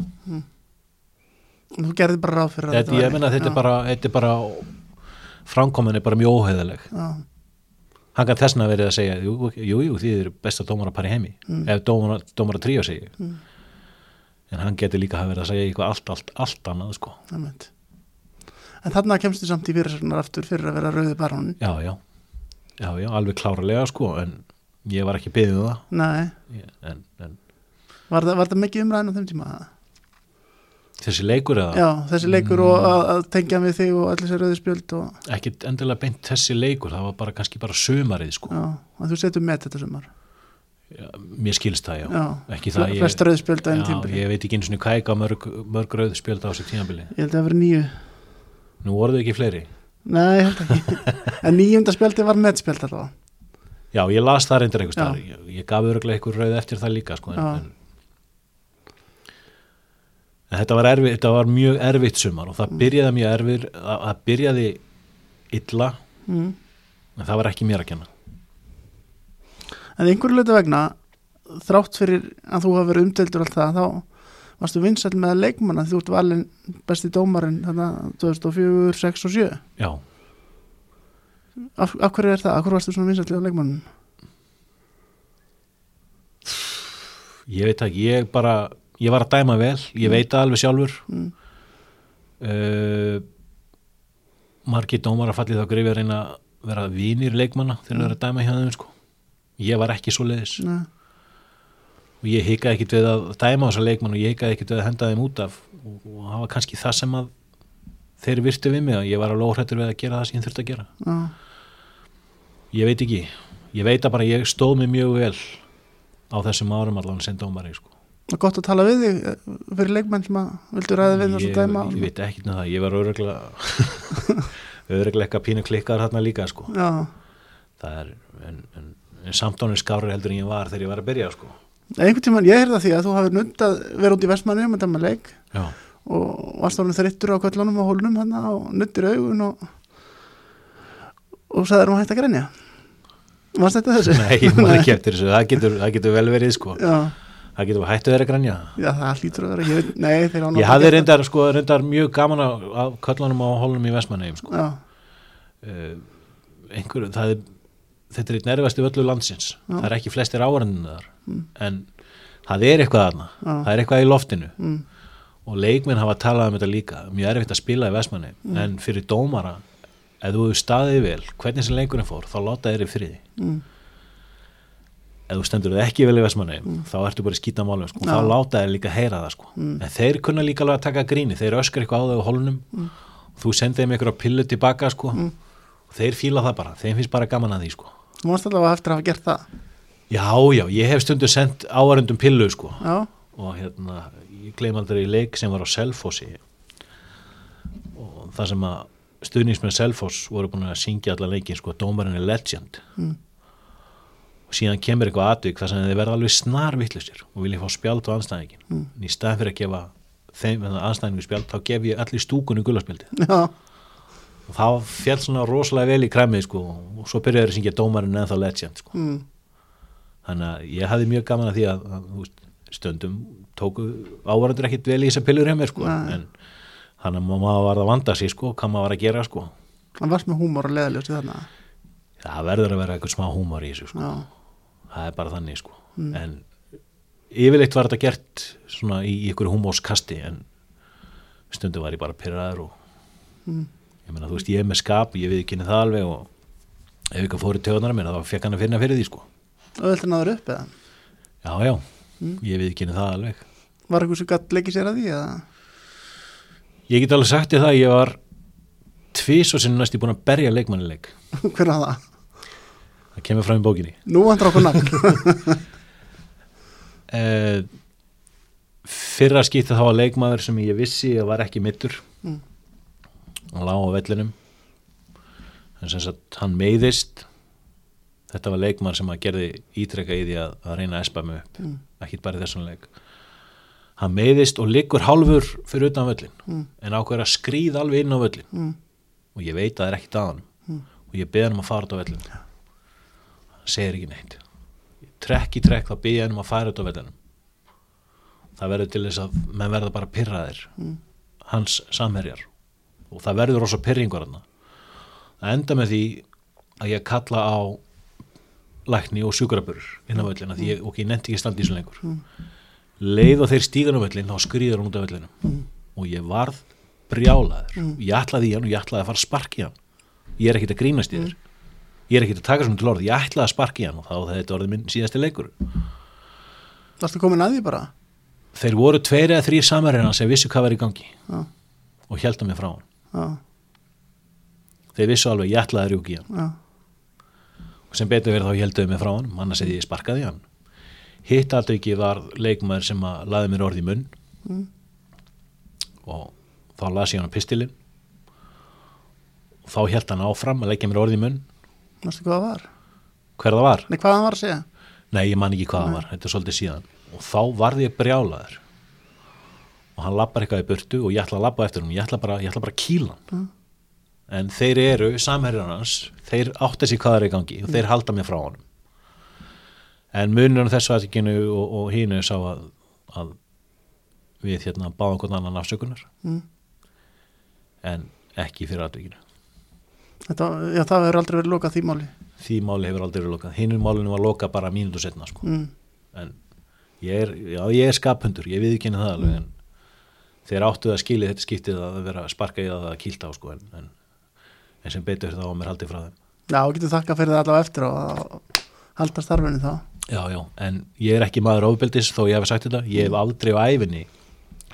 Þú gerði bara ráð fyrir að þetta, ég menna þetta já, er bara, þetta er bara framkomin er bara mjög óheðaleg Já, hann kann þessna verið að segja jú, jú, jú þið eru besta dómara pari heimi. Mm. ef dómara, dómara tríu segi Mm. en hann getur líka hafa verið að segja eitthvað allt, allt, allt annað sko. Það mynd En þarna kemstu samt í fyrirsögnar aftur fyrir að vera rauði barónin já, já, já, já, alveg klárlega sko en ég var ekki byggðið það. Nei, en, en var það, var það mikið umræðin á þeim tíma? Þessi leikur eða? Já, þessi leikur og að, að tengja við þig og allir sér rauði spjöld og ekki endilega beint þessi leikur það var bara kannski bara sömarið sko. Já, að þú setur með þetta sumar. Já, mér skilst það já, Já, ekki það ég, flest rauði spjöld á einn já, tímbili ég veit ekki eins og ég gaf mörg, mörg rauð spjöld á þessu tímabili. Ég held að það verið nýju nú voru þau ekki fleiri. Nei, ég held ekki. En nýjunda spjöldi var netspjöld allavega. Já, ég las það reyndir einhvers Já. staðar ég, ég gaf öruglega einhver rauð eftir það líka sko, Já. en, en þetta var, erfi, þetta var mjög erfitt sumar og það byrjaði mjög erfir að, að byrjaði illa mm. en það var ekki mér að kenna En einhverju hluta vegna þrátt fyrir að þú hafa verið umdeldur allt það, þá varstu vinsæl með leikmanna því þú ert valin besti dómarinn þarna 2004, 6 og 7 Já, af, af hverju er það? Af hverju varstu svona vinsæl með leikmannin? ég veit ekki, ég bara ég var að dæma vel, ég veit það alveg sjálfur. Mm. uh, margir dómar að fallið þá grifið að reyna að vera vinir leikmanna þegar það er að dæma hjá þeim sko. ég var ekki svo leiðis Nei, og ég hikaði ekkit við að dæma þessa leikmann og ég hikaði ekkit við að henda þeim út af. Og, og það var kannski það sem að þeir virtu við mig og ég var alveg óhrættur við að gera það sem ég þurfti að gera. Já, ég veit ekki, ég veit að bara ég stóð mig mjög vel á þessum árum allan sem dómari sko. Og gott að tala við þig eh, fyrir leikmenn sem að vildu ræða við þessu dæma. ég veit ekkit með það, ég var öruglega öruglega eitthvað pínu klikkar þarna líka sko. Já, það er en, en, en samtónir skári heldur en ég var þegar ég var að byrja sko. einhvern tímann ég heyrði að því að þú hafi nutt að vera út í um þetta með leik já, og varst orðin þreyttur á köllunum og hólnum hann og nuttir augun og og sagði hún hægt að grenja. Varst þetta þessu? nei, maður ekki þessu. Það getur, það getur það getur hættu þeirra grænja já, það hlýtur að vera. Ég Nei, Ég hafði reyndar, sko, reyndar mjög gaman af, af köllunum á holunum í Vestmanneim sko. Uh, einhver, það er þetta er eitt nervasti völlu landsins. Já. það er ekki flestir árendinu þar. En það er eitthvað þarna. Já. það er eitthvað í loftinu. Mm, og leikmenn hafa talað um þetta líka. Mjög erfitt að spila í Vestmanneim en fyrir dómara ef þú hefur staðið vel, hvernig sem leikurinn fór þá láta þeir í friði. Mm, ef þú stendur þið ekki vel í Vestmanneim þá ertu bara að skýta málum sko. Þá láta þeir líka heyra það sko. Mm. en þeir kunna líka alveg að taka gríni þeir öskar eitthvað á þau á holunum og þú sendið þeim eitthvað pillu tilbaka sko. Mm. og þeir fíla það bara þeim finnst bara gaman að því sko. þú varst allavega eftir að hafa gert það já, já, ég hef stundu sendt áarundum pillu sko. Og hérna, ég gleym aldrei í leik sem var á Selfossi og það sem að stuðningsmenn Selfoss voru búin að syngja allar leikin sko, dómarinn er legend Mm. Og síðan kemur eitthvað atvik þar sem þeir verða alveg snar vittlusir og vilja fá spjald á anstæðingin Mm. en í staðan fyrir að gefa þeim anstæðingu spjald þá gef ég allir stúkunni gulaspjaldi Já, og þá fjall svona rosalega vel í kræmið sko, og svo byrjaði þeir að syngja dómarinn ennþá legend sko. mm. þannig að ég hafði mjög gaman að því að, að stundum tóku ávarandur ekkit vel í þessar pillur hjá mér sko, en hann að maður var að vanda sig sko, hvað maður var að gera sko. hann varst með húmor og leðaljósi þarna það verður að vera eitthvað smá húmar í þessu sko. Það er bara þannig sko. en yfirleitt var þetta gert svona í, í ykkur húmórskasti en stundum var ég bara pyrraður og Mm. ég meina þú veist ég er með skap, ég við kynni það alveg og ef ykkur fór í töðunar minna þá fekk hann að finna fyrir því sko auðvitað náður upp eða já já, ég við kynni það alveg Var eitthvað sem gætt leikið sér að því eða ég get alveg sagt þér það, ég var tvís og sinni næst ég búin að berja leikmannileik hver var það? Það kemur fram í bókinni. Nú vandur okkur nafn. Eh, fyrra skipti þá var leikmaður sem ég vissi að var ekki mittur Mm. hann lá á vellinum. En sem sagt hann meiðist. Þetta var leikmaður sem að gerði ítrekka í því að, að reyna að espa mig upp. Mm. ekki bara þessum leik. Hann meiðist og liggur hálfur fyrir utan völlin Mm. en ákveður að skrýða alveg inn á völlin mm. og ég veit að það er ekkit að hann Mm. og ég beð hann um að fara út á vellinu hann segir ekki neitt. Trekk í trekk þá beð ég hann um að fara út á vellinu það verður til þess að menn verða bara pyrraðir Mm. hans samherjar. Og það verður rosa pyrringur hann það enda með því að ég kalla á lækni og sjúkrabur inn á völlina því ég, og ég nefndi ekki standi í svo lengur. Mm. leið og þeir stígan á völlin þá skrýður hann út á völlinu Mm. og ég varð brjálaður. Mm. ég ætlaði í hann og ég ætlaði að fara að sparki hann. Ég er ekkit að grínast í þér ég er ekkit að taka svona til orð, ég ætlaði að sparki hann og þá hefði þetta orðið minn síðasti leikur. Varstu komin að því bara? þeir voru tveir eða þrýr samarina sem vissu hvað var í gangi Já, og hjælta mig frá hann já, þeir vissu alveg, ég ætlaði að rjúki hann. Já. Og sem betur verið þá hjæltuði mig frá hann annars hefði ég sparkaði hann. Hitt aldrei ekki var leikmaður sem að laði mér orð í munn. Mm. og þá las ég hann á pistilinn. Og þá hjælt hann áfram að leggja mér orð í munn Varstu hvað það var? hver það var? Nei, hvað hann var að segja? Nei, ég man ekki hvað það var, þetta er svolítið síðan. Og þá varði ég brjálaður. Og hann lappar eitthvað í burtu og ég ætla að lappa eftir hún, ég ætla bara, ég ætla bara að kýla hann. Mm. en þeir eru, samherjar hans þeir átta sig hvað er í gangi og þeir halda mér frá honum. En munurinn þessu aðtíkinu og, og hínu sá að, að við hérna báðum hvern annan afsökunar. Mm. en ekki fyrir aðtíkinu Þetta, já, það hefur aldrei verið lokað því máli því máli hefur aldrei verið lokað hinu málinu var lokað bara mínútu setna sko. mm. en ég er, já, ég er skaphundur, ég viðkynna það alveg en þeir áttu að skilja þetta skiptið að vera sparka í það að kýlta á sko en, en, en sem betur þá var mér haldið frá þeim Já, og getur þakka fyrir það allavega eftir og halda starfinu þá já, já, en ég er ekki maður ofbeldis þó ég hef sagt þetta, ég hef aldrei á æfinni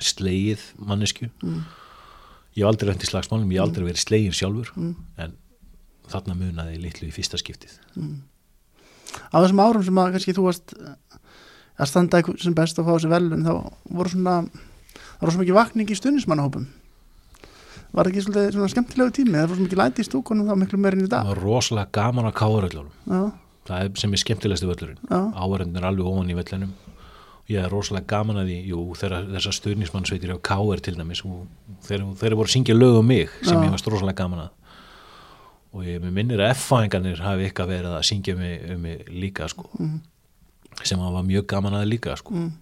slegið mannesku Mm. ég hef aldrei reyndi slagsmálum ég hef aldrei verið slegin sjálfur Mm. en þarna munaði litlu í fyrsta skiptið. Á þessum árum sem að kannski þú varst eh, að standa sem best og fá þessi velun þá voru svona það voru svo mikið vakning í stuðnismannahópum Var það ekki svolítið svona skemmtilegu tími? Það voru svo mikið læti í stúkunum þá miklu meirinn í það dag var rosalega gaman að káuröllunum Já, það er sem er skemmtilegstu völlurinn. Áverðin er alveg ofan í vellinum ég er rosalega gaman að því jú, þessar stuðnismannsveitir á K.R. til dæmis og þeir, þeir voru að syngja lög um mig sem Já. ég varst rosalega gaman að og ég minnir að F-fæðingarnir hafi eitthvað verið að syngja um mig, um mig líka sko, mm, sem að var mjög gaman að líka sko. mm,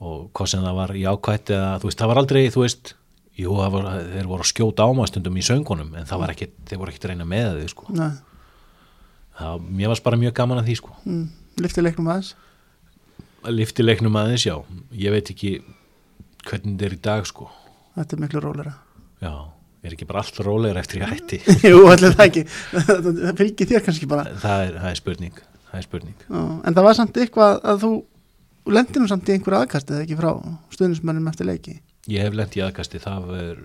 og hvað sem það var jákvætt eða þú veist, það var aldrei, þú veist jú, það var, þeir voru að skjóta ámastundum í söngunum en það var ekkit, þeir voru ekkit að reyna með þau sko. nei, það, mér varst bara mjög gaman að því sko. mm, lifti leiknum aðeins? Lifti leiknum aðeins, já. Ég veit ekki hvernig þetta er í dag sko. Þetta er miklu rólera. Já, er ekki bara allt rólegur eftir ég hætti? Jú, allir það ekki. Það fylgir þér kannski bara. Það er, það er spurning það er spurning. Já, En það var samt eitthvað að þú lendir nú samt í einhver aðkast eða ekki frá stuðnismannum eftir leiki? Ég hef lent í aðkasti, það er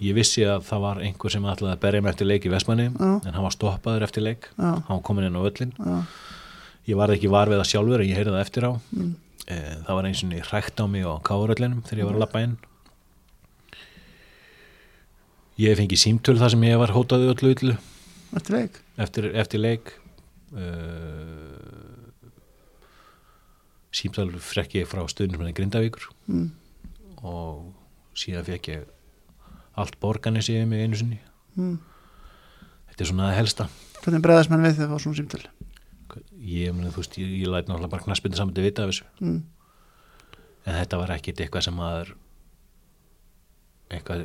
ég vissi að það var einhver sem ætlaði að berja mig eftir leik í Vestmanni Já. en hann var stoppaður eftir leik. Já, hann var komin inn á öllin já, ég varð ekki var við það sjálfur en ég heyrði það eftir á. Mm, e, það var eins og hrækt á mig á káuröllinum þegar ég var að lappa inn ég hef fengið símtöl þar sem ég var hótaði öllu yllu eftir leik? Eftir, eftir leik uh, símtöl frekk ég frá stuðnismenni Grindavíkur. Mm. og síðan fekk ég allt borganis yfir mig einu sinni. Mm. þetta er svona að helsta. Hvernig bregðast menn við þegar það var svona símtöl? Ég, meni, þú veist, ég, ég læt náttúrulega bara knaspinu saman til vita af þessu. Mm. en þetta var ekkit eitthvað sem að eitthvað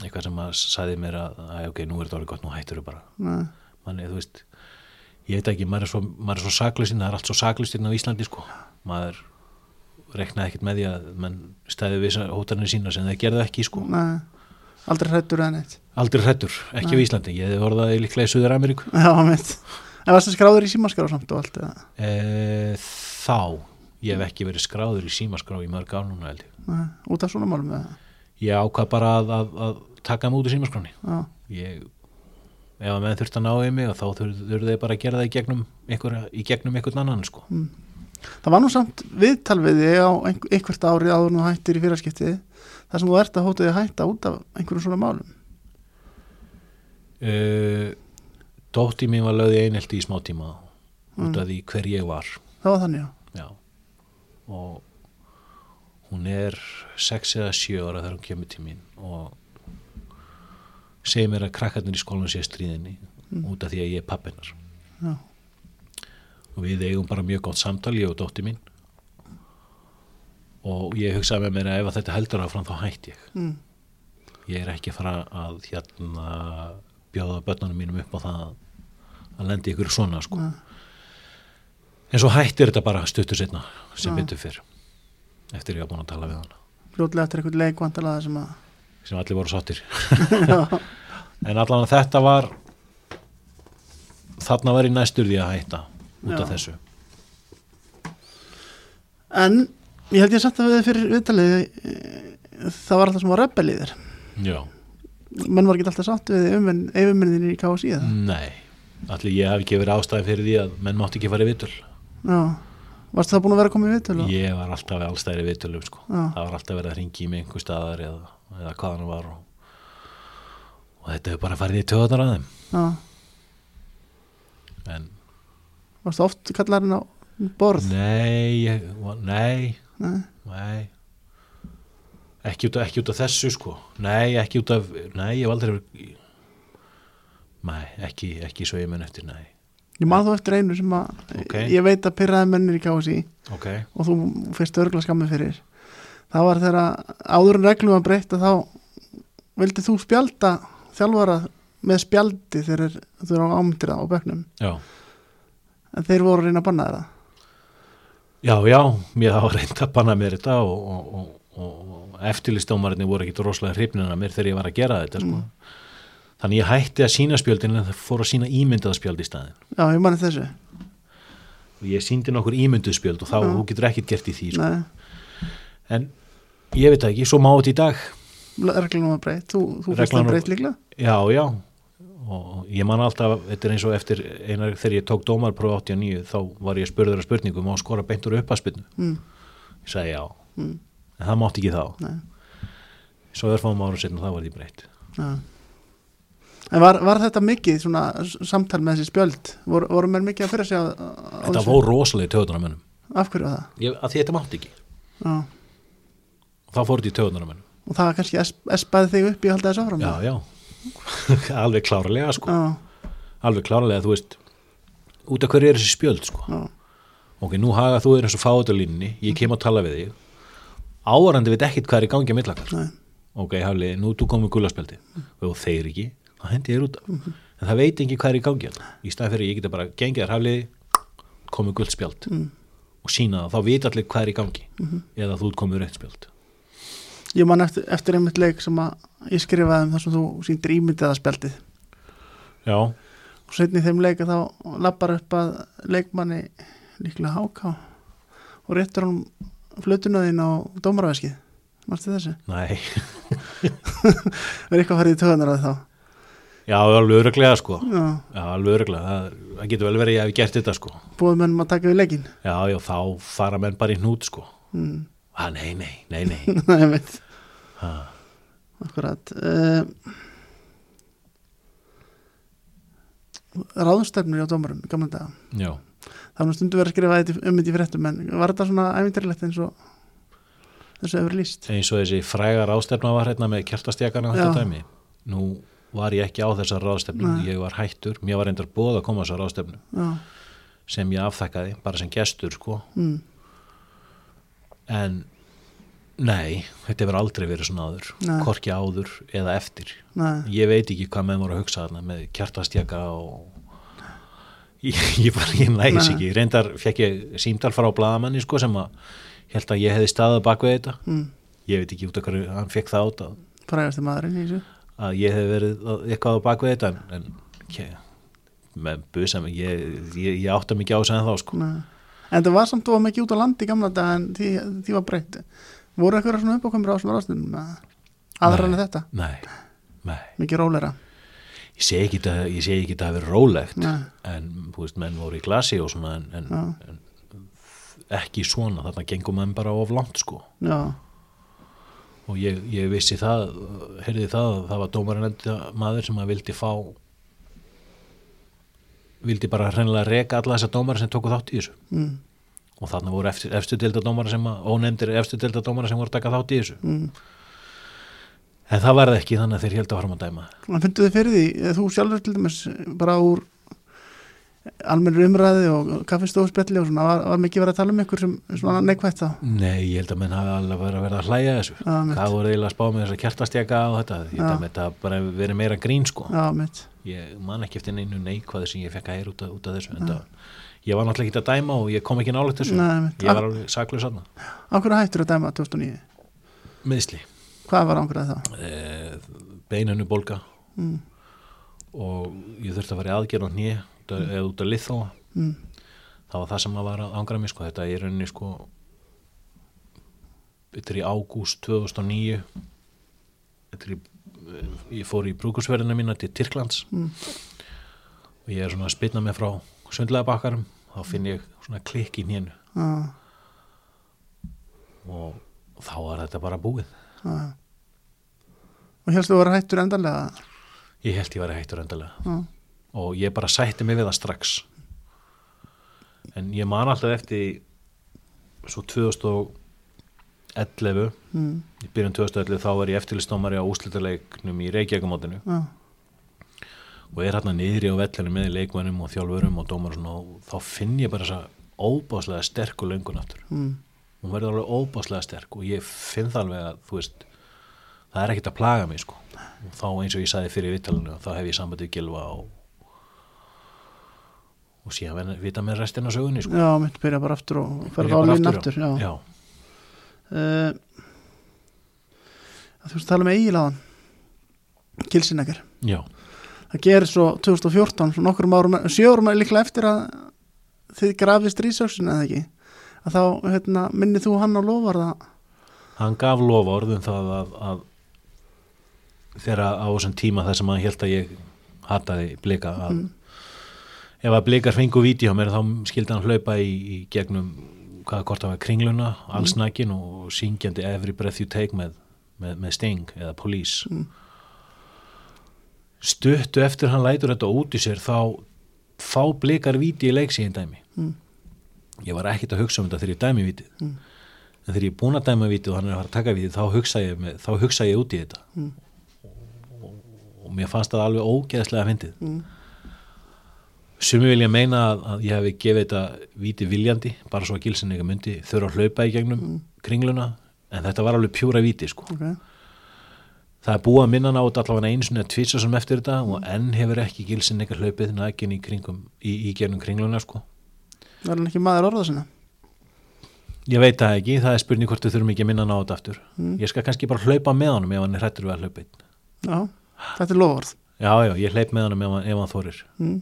eitthvað sem að sagði mér að, að ok, nú er þetta orðið gott, nú hættur þau bara. Nei. manni, þú veist ég veit ekki, maður er svo, svo saklustinn það er allt svo saklustinn á Íslandi sko. Maður reknaði ekkit með því að mann stæði við hótarnir sína sem það gerði ekki sko. Nei. aldrei hrættur eða neitt? Aldrei hrættur, ekki á Íslandi. Ég hefði orðaði líklega í Suður Ameríku já, mitt en varst það skráður í símaskrá samt og allt eða? e, þá. Ég hef ekki verið skráður í símaskrá í ég ákvað bara að, að, að taka hann út úr símaskráni já, ég ef að menn þurft að ná í mig og þá þurfðu þeir bara að gera það í gegnum einhver, í gegnum einhvern annan sko. það var nú samt viðtal við þig á einhver, einhvert árið áður þú hættir í fyrarskipti þar sem þú ert að hóta þig að hætta út af einhverjum svona málum. Uh, dótti mín var lögði einhelti í smá tíma út af því hver ég var. Það var þannig, já. Já. Og hún er 6 eða 7 ára þegar hún kemur til mín og segir mér að krakkarnir í skólanum sé stríðinni út af því að ég er pappinar Já. og við eigum bara mjög gott samtal ég og dótti mín og ég hugsaði með mér að ef þetta heldur áfram þá hætti ég mm. ég er ekki að fara að hérna bjóða börnunum mínum upp á það að lendi ykkur svona sko. Nei. en svo hættir þetta bara stuttur setna sem Já. betur fyrr eftir ég hafa búin að tala við hana. Fljótlega eftir einhvern leik vantalega sem að sem allir voru sáttir. Já, en allan þetta var þarna var ég næstur því að hætta út af þessu. En ég held ég satt að við þig fyrir viðtalið eh, það var alltaf sem var rebelliðir já, menn var ekki alltaf sátt við yfirminniðin í KSI nei. Allir ég hef ekki verið ástæði fyrir því að menn mátti ekki fara í vitul já, varstu það búin að vera að koma í viðtöl og- ég var alltaf allstæðir í vitulum sko. Það var alltaf verið að ringi í mig einhver staðar eða, eða hvað hann var og, og þetta hefur bara farið í töðunar að þeim. Já, en varstu oft kallarinn á borð? Nei, ég, nei, Nei. nei. Ekki út, af, ekki út af þessu sko. Nei, ekki út af nei, ég hef aldrei verið nei, ekki, ekki svo ég mun eftir nei, ég man þú eftir einu sem að Ok. ég veit að pyrraði mennir í KSI ok. og þú fyrst örgla skammið fyrir. Það var þegar áður en reglum að breyta þá vildi þú spjalda þjálfara með spjaldi þegar þú eru ámyndir á bekknum. Já, en þeir voru að reyna að banna þeirra já, já mér hafa reynd að banna mér þetta og, og, og, og, eftirlistómarinni voru ekki rosalega hrifnina mér þegar ég var að gera þetta sko. Þannig ég hætti að sína spjöldin en það fór að sína ímyndaða spjöld í staðin já, ég manni þessu. Og ég síndi nokkur ímynduð spjöld og þá þú getur ekkert gert í því sko. En ég veit það ekki, svo má þetta í dag. Reglum að breyta þú, þú fyrst Reglan að var- breyta líklega? Já, já. Og ég man alltaf, þetta er eins og eftir einar þegar ég tók dómarpróf 89 þá var ég spurður að spurningum og skora beintur upp að spynnu mm, ég sagði já, mm, en það mátti ekki þá. Nei, svo örfáum árum setna þá var því breytt. Já. En var, var þetta mikið svona samtal með þessi spjöld? Voru, voru mér mikið að fyrir sig á, á þetta fór rosalega í töðunar mönnum. Af hverju var það? Ég, að því þetta mátti ekki. Já. þá fór þetta í töðunar mönnum. Og það var kannski es, espaði þig upp í að halda þessu áfram? Já, já, alveg klárlega sko, já, alveg klárlega þú veist, út af hverju er þessi spjöld sko? Já, ok, nú haga þú er eins og fáutalínni ég kem að tala við þig. Áarandi veit ekkit hvað er í gangi að millakar nei, ok, hafli, nú þú komið gulaspjaldi og þeir ekki, þá hendi þér út af en það veit ekki hvað er í gangi hérna. í stað fyrir ég geta bara gengið þar hafli komið guldspjald mm. og sína það, þá veit allir hvað er í gangi eða þú komið rautt spjald ég man eftir, eftir einmitt leik sem að ég skrifaði um þar sem þú sýndir ímyndiða spjaldið já, og setni þeim leik að þá lappar upp að leikmanni líklega háká og réttur hann flutunaðinn á dómaraveskið Mástu þessu? nei Er eitthvað að fara í töðunar að þá? Já, alveg öruglega sko. Já, já, alveg öruglega, það, það getur vel verið að ég hef gert þetta sko. Búið mennum að taka við leikin já, já, þá fara menn bara í hnút sko. Mm. ah, nei, nei, nei, nei. Nei, veit ha. akkurat uh, ráðumstefnur hjá dómarum í gamla daga. Já, það var stundu verið að skrifa um þetta í fréttum en var þetta svona æfintirilegt eins og þessu hefur líst eins og þessi frægar ástefna var hérna með kertastjakana og Já. þetta dæmi. Nú var ég ekki á þessar ráðstefnu. Ég var hættur, mér var reyndar bóð að koma á þessar ráðstefnu já, sem ég afþakkaði, bara sem gestur sko, mm, en nei, þetta hefur aldrei verið svona áður Nei. korki áður eða eftir. Nei, ég veit ekki hvað menn voru að hugsa þarna með kjartastjaka og ég, ég bara, ég næs Nei. ekki. Reyndar fekk ég símtal frá blaðamanni sko sem að held að ég hefði staðið bak við þetta. Mm, ég veit ekki út af hverju hann fekk það át að, frægasti maðurinn í þessu að ég hefði verið að- eitthvað á bak við þetta en, en ég, með busa mig ég, ég, ég átta mikið á þess að þá sko en það var samt og mikið út á landi gamla daga en því, því var breytt. Voru eitthvað svona uppákomur á svona ráðstefnum aðra en þetta, nei, nei, mikið rólera? Ég segi ekki að það verið rólegt Nei. en veist, menn voru í glasi og svona en, en, en ekki svona, þarna gengum menn bara of langt sko. Já, og ég, ég vissi það heyrði það, að það var dómarinn enda maður sem að vildi fá vildi bara hreinlega reka alla þessa dómara sem tóku þátt í þessu. Mm, og þarna voru eftir, delta dómara sem að ónefndir efstu delta dómara sem voru að taka þátt í þessu. Mm. en það varði ekki þannig að þeir held að fara að dæma. En fyndu þið fyrir því, þú sjálfur til dæmis bara úr almennur umræði og kaffistofspjalli og svona, var, var mikið verið að tala um ykkur sem svona neikvægt þá? Nei, ég held að menn hafi alveg verið að vera að hlæja þessu. Mitt. hvað voru eiginlega að spá með þess að kertastjaka og þetta, ég held að þetta bara verið meira grín sko. Mitt, ég man ekki eftir neinu neikvæði sem ég fekk að heyra út út af þessu en það, ég var náttúrulega ekki að dæma og ég kom ekki nálægt þessu. Nei, ég var alveg saklaus aðna á hverju hættur að dæma 2009 meðsli, e, bólga. Mm, og ég þurfti að fara í aðgerð á hnið eða út að lið þó mm, það var það sem að var að ángra mig sko. þetta er rauninni sko þetta er í ágúst 2009 þetta er í ég fór í brúkursverðina mína til Tyrklands. Mm. og ég er svona að spilna mig frá sundlega bakkarum þá finn ég svona klikk í hnénu. Já, og þá var þetta bara búið. Já. Og helstu að vera hættur endanlega? Ég held ég væri hættur endalega já, og ég bara sætti mig við það strax. En ég man alltaf eftir svo 2011 mm, í byrjun 2011 þá var ég eftirlistómari á úslitaleiknum í Reykjavíkumótinu já, og er hérna niðri á vellinu með leikmennum og þjálfurum og dómar og svona og þá finn ég bara þessa óbáslega sterk og löngun aftur. Mm, hún verður alveg óbáslega sterk og ég finn það alveg að þú veist það er ekkert að plaga mig sko. Og þá eins og ég sagði fyrir vittalinu þá hef ég sambandið gilva og og síðan vita með restina sögunni sko já, mitt byrja bara aftur og ferða á bara línu aftur já. já. Uh, þú veist að tala um eigilaðan Kilsinegar já, það gerir svo 2014 svo nokkur árum, sjö árum líklega eftir að þið grafist rísöksin eða ekki að þá hérna, minni þú hann á lofarða hann gaf lofa orðum það að, að þegar á þessum tíma þar sem hann held að ég hataði blika að Mm. Ef að blikar fengu víti á mér þá skildi hann hlaupa í, í gegnum hvaða hvort það var kringluna, allsnakin og syngjandi every breath you take með, með, með sting eða police Mm. stuttu eftir hann lætur þetta út í sér þá fá blikar víti í leiksíðin dæmi Mm. ég var ekkert að hugsa um þetta þegar ég dæmi vítið Mm. en þegar ég er búin að dæma vítið og hann er að fara að taka vítið þá hugsa ég, með, þá hugsa ég út í þetta Mm. og, og mér fannst það alveg ógeðslega fyndið mm. Sumi vilja meina að, að ég hef gefið þetta víti viljandi, bara svo að gilsin eitthvað myndi þurfa að hlaupa í gegnum kringluna, en þetta var alveg pjúra víti sko. ok, Það er búið að minna þetta allavega einu sinni að tvisa sem eftir þetta og enn hefur ekki gilsin eitthvað hlaupið nægin í, í, í gegnum kringluna sko. var hann ekki maður orða sinna Ég veit það ekki, það er spurning hvort við þurfum ekki að minna þetta aftur. Mm. Ég skal kannski bara hlaupa með honum ef hann er hrættur við að hlaupa já, þetta er lofarð Já, já, ég hleyp með honum ef hann, ef hann þorir. mm.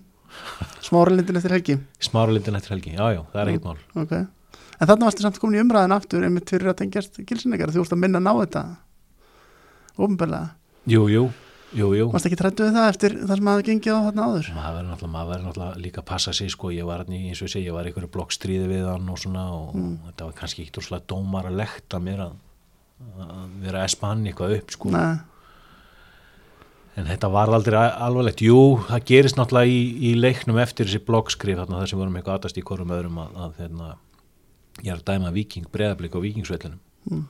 Smára lindin eftir helgi? Smára lindin eftir helgi, já, já, það er ekkert mál. ok, en þarna varstu samt komin í umræðin aftur einmitt fyrir að tengjast Kilsinegar þú vorst að minna ná þetta. Ofnbörlega, Jú, jú, jú, jú. varst ekki trættu við það eftir það sem hafi gengið á þarna áður? Maður verður náttúrulega, maður náttúrulega líka að passa sig sko, ég var eins og ég segi, ég var í einhverju blokkstríði við hann og svona og þetta var kannski ekki úrslega dómar að mér að, að vera að espa hann eitthvað upp sko. Nei, en þetta var aldrei alvarlegt jú, það gerist náttúrulega í, í leiknum eftir þessi bloggskrif þarna þar sem vorum eitthvað aðast í hvorum öðrum að, að hérna, ég er að dæma viking breðablik á vikingsvellunum Mm.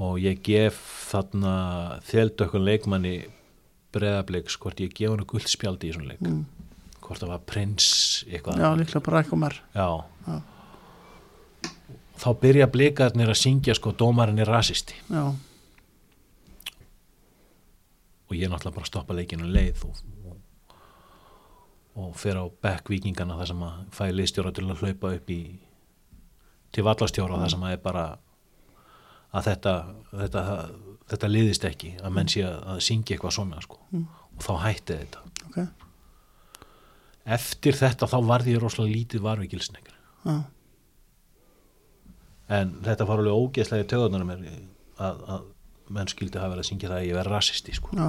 og ég gef þarna þjeldökkun leikmanni breðabliks hvort ég gef hann guldspjaldi í svona leik Mm. hvort það var prins eitthvað Já, líklega bara eitthvað mér. Já. Já. Þá byrja blikarnir að syngja sko dómarinn er rasisti Já, og ég er náttúrulega bara að stoppa leikinu leið og, og, og fer á bekk vikingana þar sem að fæ liðstjóra til að hlaupa upp í til vallastjóra þar sem að er bara að þetta þetta, þetta liðist ekki að menn sé að, að syngja eitthvað svona sko. Og þá hætti þetta. Ok. eftir þetta þá varði ég rosalega lítið varvikilsnegur Já, en þetta var alveg ógeðslega í töðunar að, að menn skildi hafa verið að syngja það að ég verið rasisti sko. já,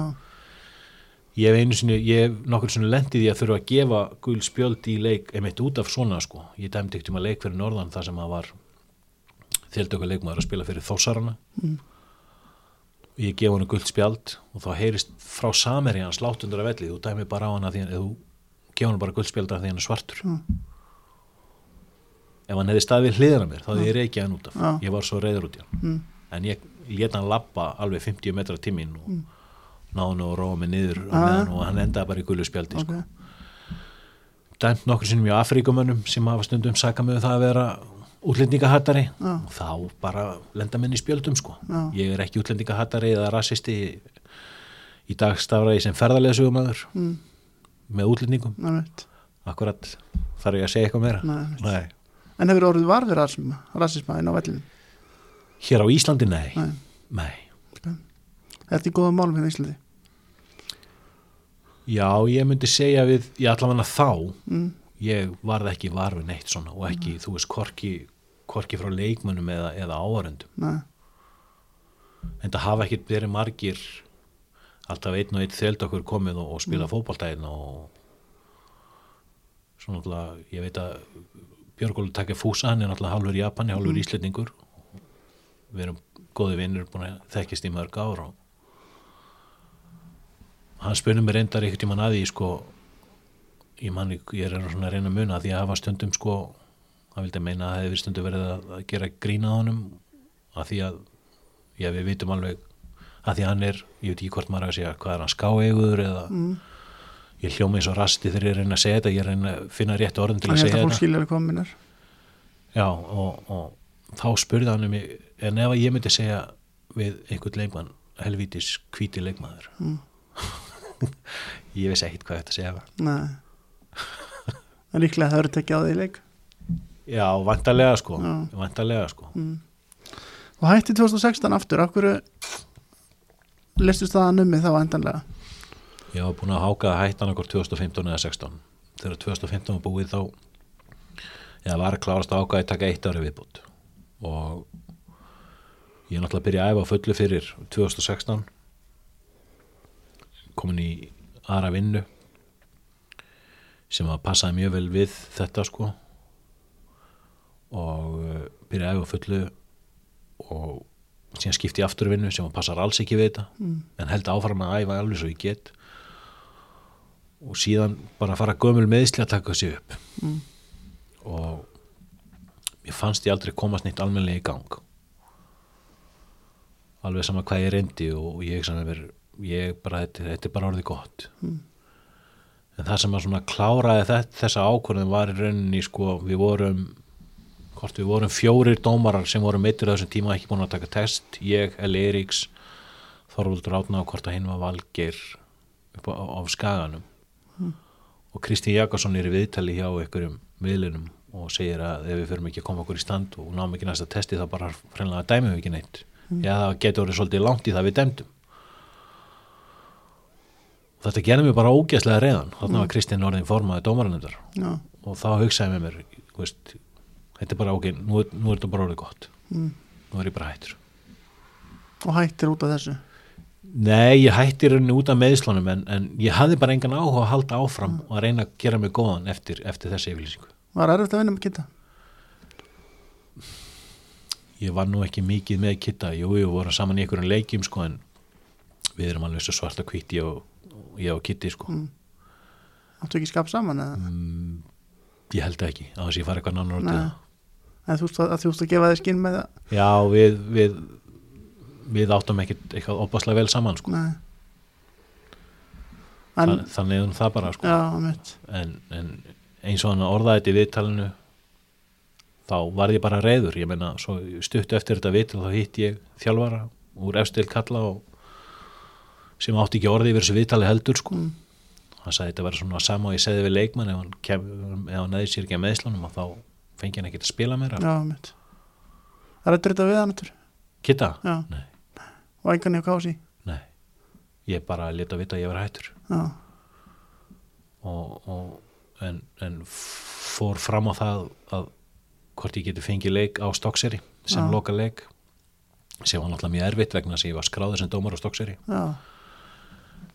ég hef einu sinni, ég hef nokkur sinni lendið í að þurfa að gefa gul spjöld í leik einmitt út af svona sko. Ég dæmdi ekkert um að leik fyrir norðan þar sem að var þjöldöku leikmaður að spila fyrir þósarana Mm. og ég gef hann guld spjald og þá heyrist frá sameri hans látt undir að velli. Þú dæmi bara á hann að því að þú gef hann bara guld spjald af því að hann er svartur. Mm. ef hann hefði staðið hliðina mér þá hefði ég reykja hann út af. Ég var svo reyður út í hann. Mm, en ég leta hann lappa alveg 50 metra tímin og mm. náðu hann og róa mig niður Ah. meðan og hann endaði bara í gullu spjaldi ok. sko. dæmt nokkur sinnum í Afríkumönnum sem hafa stundum saka með það að vera útlendingahattari Já. og þá bara lenda minn í spjöldum sko. Já. ég er ekki útlendingahattari eða rasisti í dag stafra ég sem ferðarleðsugumæður Mm, með útlendingum veit. akkurat þarf ég að segja eitthvað meira Nei, nei. En hefur orðið var við rasisma, rasisma inn á vellinu? Hér á Íslandi nei, Nei. nei. Er þetta í góða málum hérna í Íslandi? já ég myndi segja við ég allavega þá Mm, ég varð ekki var við neitt svona og ekki, þú veist, korki, korki frá leikmönnum eða, eða áhörendum nei, en það hafa ekkert verið margir alltaf einn og einn þeld okkur komið og, og spila mm. fótballtæðin og svona náttúrulega, ég veit að Björgólu takkja fúsa, hann er náttúrulega hálfur Japani, hálfur mm. Íslendingur við erum góði vinnur búin að þekkist í mörg ár og hann spunum mér reyndar einhvern tímann að því sko ég manni, ég er svona að reyna að muna því að hafa stundum sko hann vildi meina að það hefði stundum verið að, að gera grína á honum að því að já, við vitum alveg að því að hann er, ég veit ekki hvort maður að segja hvað er hann skáeiguður eða mm. ég hljóma eins og rasti þegar ég reyna að segja þetta ég reyna að finna rétt orðin til Þannig að að segja fólk þetta skilja við kominar. já, og, og þá spurði hann um mig en ef ég myndi segja við einhvern leikmann helvítis hvíti leikmaður Mm. ég vissi ekkit hvað þetta segja Nei. En líklega það eru tekið á því leik. já, vantarlega sko Já. vantarlega sko Mm. Og hætti 2016 aftur, af hverju listist það að nummi þá endanlega? Ég var búin að háka að hætta hann okkur 2015 eða 16 þegar 2015 var búið þá ég var að klárast að ákvæði taka eitt ári viðbútt og ég er náttúrulega að byrja að æfa fullu fyrir 2016 komin í aðra vinnu sem að passaði mjög vel við þetta sko. Og uh, byrja að æfa fullu og síðan skipti ég aftur vinnu sem að passar alls ekki við þetta Mm. en held áfram að æfa alveg svo ég get. Og síðan bara fara gömul meðsli að taka þessi upp. Mm. og ég fannst ég aldrei komast neitt almennilega í gang alveg sama hvað ég reyndi og ég, ver, ég bara, þetta, þetta er bara orðið gott. Mm. en það sem að svona kláraði þetta, þessa ákvörðin var í rauninni sko, við vorum hvort við vorum fjórir dómarar sem vorum meittir á þessum tíma ekki búin að taka test ég, Eli Eiríks Þorvaldur Átna og hvort að hinn var Valgeir upp á, á skaganum. Og Kristín Jakobsson er í viðtali hjá einhverjum viðlunum og segir að ef við förum ekki að koma okkur í stand og náum ekki næsta testi þá bara hreinlega dæmum við ekki neitt eða það getur orðið svolítið langt í það við dæmdum og þetta gerði mér bara ógeðslega reyðan þannig var Kristín orðin formaði dómaranendar Já. og þá hugsaði með mér veist, þetta er bara ok, nú, nú er þetta bara orðið gott Mm. nú er ég bara hættur Og hættir út af þessu. Nei, ég hætti rauninni út af meðslunum en, en ég hafði bara engan áhuga að halda áfram og að reyna að gera mig góðan eftir, eftir þessi yfirlýsingu. Var erfitt að vinna með kitta? Ég var nú ekki mikið með kitta, jú, ég voru saman í einhverjum leikjum sko en við erum alveg svo svarta kvíti og ég og Kitty sko. Mm. áttu ekki skap saman mm, ég held ekki á þess að ég fara eitthvað nánar út en þú veist að gefa þér skinn með það? Já við við, við áttum ekkert eitthvað opaslega vel saman sko. Nei. en, Þann, þannig er það bara sko. Já, en, en eins og hann orðaði þetta í viðtalinu þá var ég bara reyður ég meina, svo stuttu eftir þetta viðtal þá hitt ég þjálfara úr efstil kalla og sem átti ekki orði yfir þessu viðtali heldur sko. Mm. hann sagði þetta var svona sama og ég segði við leikmann ef hann, kem, ef hann neði sér ekki að meðslunum og þá fengi hann ekkert að spila meira. Já, mitt það rættur þetta við hann aftur? Kitta? já, Nei, og engan ég á kási nei. Ég bara leta vita að ég var hættur. Já, og, og en, en fór fram á það að hvort ég geti fengið leik á Stokkseri sem Já. loka leik. Sem var náttúrulega mjög erfitt vegna þess að ég var skráður sem dómar á Stokkseri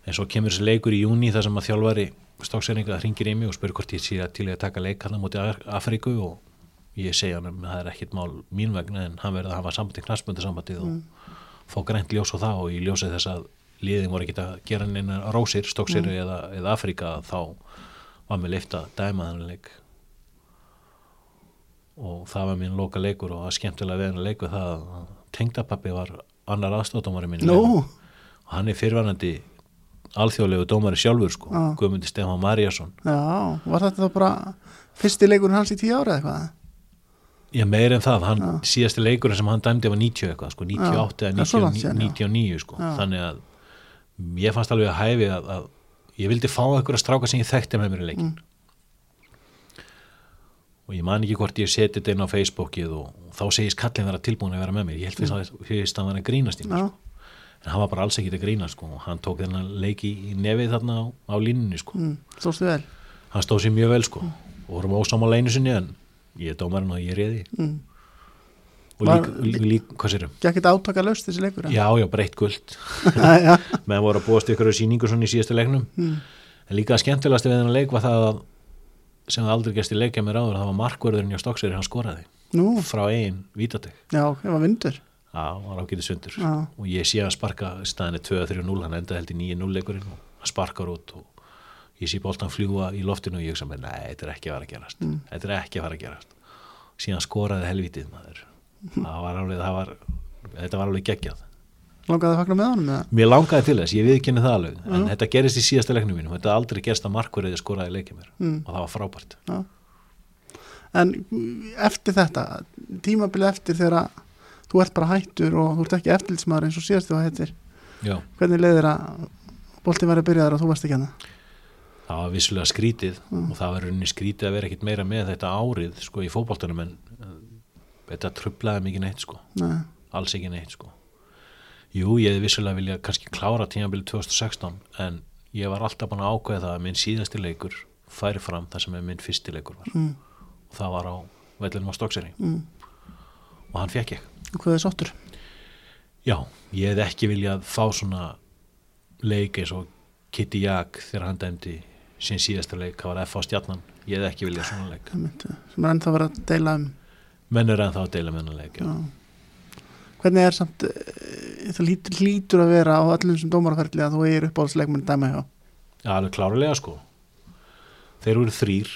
en svo kemur þessi leikur í júni þar sem að þjálfari Stokkseringa hringir í mig og spyr hvort ég sé að til í að taka leik hann á móti Af- Afríku og ég segja hann að það er ekkit mál mín vegna en hann verði að hafa sambandi knastböndu sambandið og fá grænt ljós á það. Og í ljósið þess að liðin voru ekkit að gera neina rósir, Stokkseri eða, eða Afríka þá var mér leift að dæma þannig leik og það var mín loka leikur og var skemmtilega við hann leiku það að tengdapappi var annar aðstóttamari minn í nú leiknum. og hann er fyrrvanandi alþjóðlegu dómari sjálfur sko, Já. Guðmundi Stefán Maríasson já, var þetta þá bara fyrsti leikurinn hans í tíu ára eða eitthvað ég meir en það, hann, Já. síðasti leikurinn sem hann dæmdi var 90 eitthvað, sko, 98 Já, eða langt 99, síðan, já. 99 sko, Já. þannig að ég fannst alveg að hæfi að, að ég vildi fá eitthvað stráka sem ég þekkti með mér í leikin Mm. Og ég man ekki hvort ég seti þetta inn á Facebookið og, þá segist kallin vera tilbúin að vera með mér ég held fyrst að, fyrst að hann var að grínast í mér sko. en hann var bara alls ekki að grínast sko. og hann tók þennan leiki í nefið þarna á, á línunni sko. mm, stóðstu vel hann stóð sér mjög vel sko. og vorum ósámála einu sinni en ég er dómarinn og ég er reyði mm. og líka, líka, líka hvað sérum gekk þetta átaka löst þessi leikur já, já, breytt guld meðan voru að búast ykkur síningu svona í síðasta leiknum Mm. en líka skemmtilegast við þennan leik var það að sem það aldrei gæst í leikja mér áður það var markvörðurinn hjá Stokkseri, hann skoraði. Nú, frá eigin vítateg. Já, það var vindur. Já, hann var ágætið sundur Já. og ég sé að sparka staðinni 2-3-0, hann endaði held í 9-0 leikurinn. Og hann sparkar út og ég sé boltan fljúa í loftinu og ég hugsa mér, nei, þetta er ekki að fara að gerast. Mm. þetta er ekki að fara að gerast. Síðan skoraði helvítið maður. Það var alveg, var þetta var alveg geggjað langaði að fagna með honum eða? mér langaði til þess, ég viðkynni það alveg en Já. þetta gerist í síðasta leiknum mínum þetta hafði aldrei gerst að markverðið skoraði leikja mér Mm. og það var frábært Já. En eftir þetta, tímabilið eftir þegar þú ert bara hættur og þú ert ekki eftirlitsmaður eins og síðast þú hættir, Já, hvernig leiðir að boltið væri að byrja þar og þú varst ekki hana? það var vissulega skrítið Mm. og það var rauninni skrítið að vera ekkit meira með þetta árið sko í fótboltanum en uh, þetta trublaði mikið neitt sko Nei, alls ekki neitt sko Jú, ég hefði vissulega vilja kannski klára tímabilið 2016 en ég var alltaf búin að ákveða það að minn síðasti leikur færi fram þar sem minn fyrsti leikur var mm, og það var á vellinum á Stokkseri mm. og hann fekk ég Og hvað er sóttur? Já, ég hefði ekki viljað fá svona leik eins og Kitty Jag þegar hann dæmdi sín síðasta leik, það var F á stjarnan ég hefði ekki viljað svona leik er ennþá verið að deila um menn er ennþá að deila með hann leik já. já. Hvernig er samt eh, það lítur, lítur að vera á öllum sem dómaraferðli að þú er uppáhaldsleikmenn dæma hjá? Já, alveg klárlega sko. Þeir eru þrýr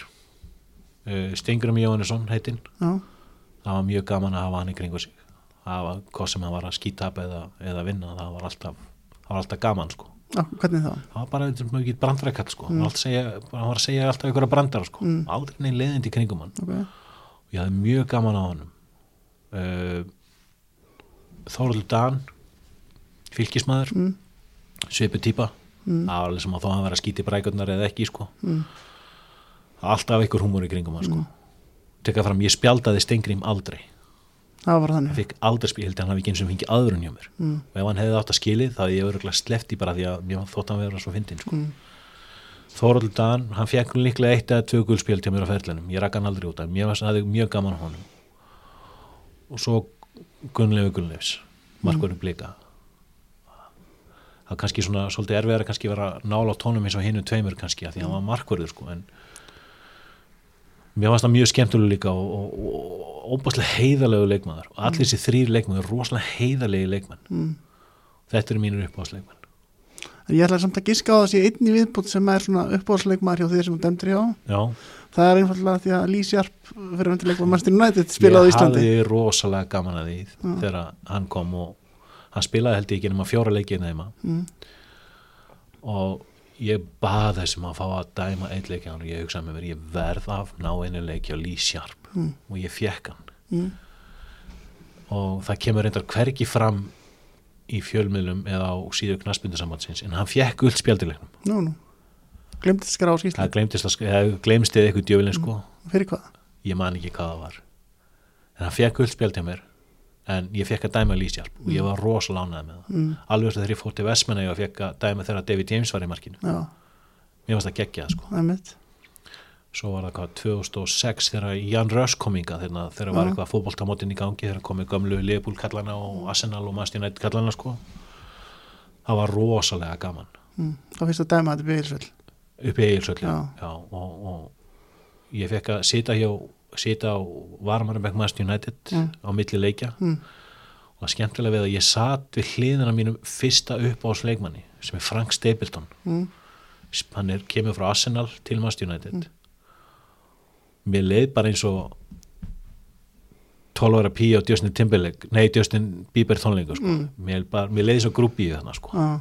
uh, Stengurum Jóhannesson heitinn. Já, það var mjög gaman að hafa hann í kringu sig. Það var hvað sem hann var að skýta upp eða, eða vinna, það var alltaf það var alltaf gaman sko. Já hvernig þá? það var bara eitthvað mjög brandrækall sko. Mm. hann, var segja, hann var að segja alltaf ykkur að brandara sko. Mm. aldrei neinn leiðindi í kringum hann. Okay. og ég hafði mjög gaman á honum. Uh, Þóraldur Dan fylgismæður, Mm, svipu típa. Mm, það var alveg sem að þó að hann vera að skýti brækurnar eða ekki sko. Mm, alltaf einhver húmor í kringum sko. Mm. tekka fram, ég spjaldaði Stengrim aldrei. Það var þannig. Fikk aldrei að hann hafi ekki eins og fengið aðrun hjá mér. Mm, og ef hann hefði átt að skilið þá hefði ég öruglega slefti bara því að mér þótt hann vera svo fyndin sko. mm, Þóraldur Dan, hann fekk líklega eitt eða tvö gulspjöld hjá mér á ferlinum, ég rakk hann aldrei út af. Mér Gunnlegu Gunnleifs markverðin blika. Það er kannski svona svolítið erfiðar að vera nála á tónum eins og hinu tveimur kannski að því að hann var markverður sko en mér fannst það mjög skemmtulega líka og, óbáslega heiðalegu leikmaður. Og allir þessi þrýr leikmaður eru rosalega heiðalegi leikmenn. Mm, þetta eru mínir uppáðsleikmenn en ég ætla samt að giska á sé einni viðbútt sem er svona uppáhaldsleikmaður hjá þeir sem þú dæmdur hjá. Já, það er einfallega því að Lee Sharp fyrir vendileikmaður Manchester United spilaði ég Íslandi. hafði rosalega gaman að því þegar hann kom og hann spilaði held ég ekki nema fjóra leikið heima. Mm. og ég bað þessum að fá að dæma eitt leik hjá hann og ég hugsaði með mér ég verð af ná einu leiki á Lee Sharp. Mm. og ég fekk hann. Mm. og það kemur reyndar hvergi fram í fjölmiðlum eða á síðu knaspindusambandsins en hann fekk guld spjaldilegnum nú, að skra á skýslu það glemtist að, eða eitthvað djöfilin sko. Fyrir hvað? ég man ekki hvað það var. En hann fekk guld spjald hjá mér en ég fekk að dæma Lísjarp og ég var rosalega ánægð með það. Mm. alveg þess að þegar ég fór til Vestmenna og fekk að dæma þegar David James var í markinu. Já, mér varst það geggjað sko. Það er mitt svo var það hvað 2006 þegar Jan Röss kom inga þegar, þegar var eitthvað fótboltamótin í gangi þegar komið gömlu Leopold kallana og Arsenal og Manchester United kallana sko. Það var rosalega gaman. Mm. þá finnst það dæma að þetta er byggilisvöld upp í Egilsöllu Já. Já, og, og ég fekk að sita hjá sita á Varmarum Manchester United Mm. á milli leikja mm. og það skemmtilega við að ég satt við hliðina mínum fyrsta uppáhaldsleikmanni sem er Frank Stapleton Mm. hann er, kemur frá Arsenal til Manchester United mér leið bara eins og 12 ára pí á Justin Timberlake nei Justin Bieber tónleiku sko. Mm. mér, mér leiði svo grúpi í þarna sko. Já.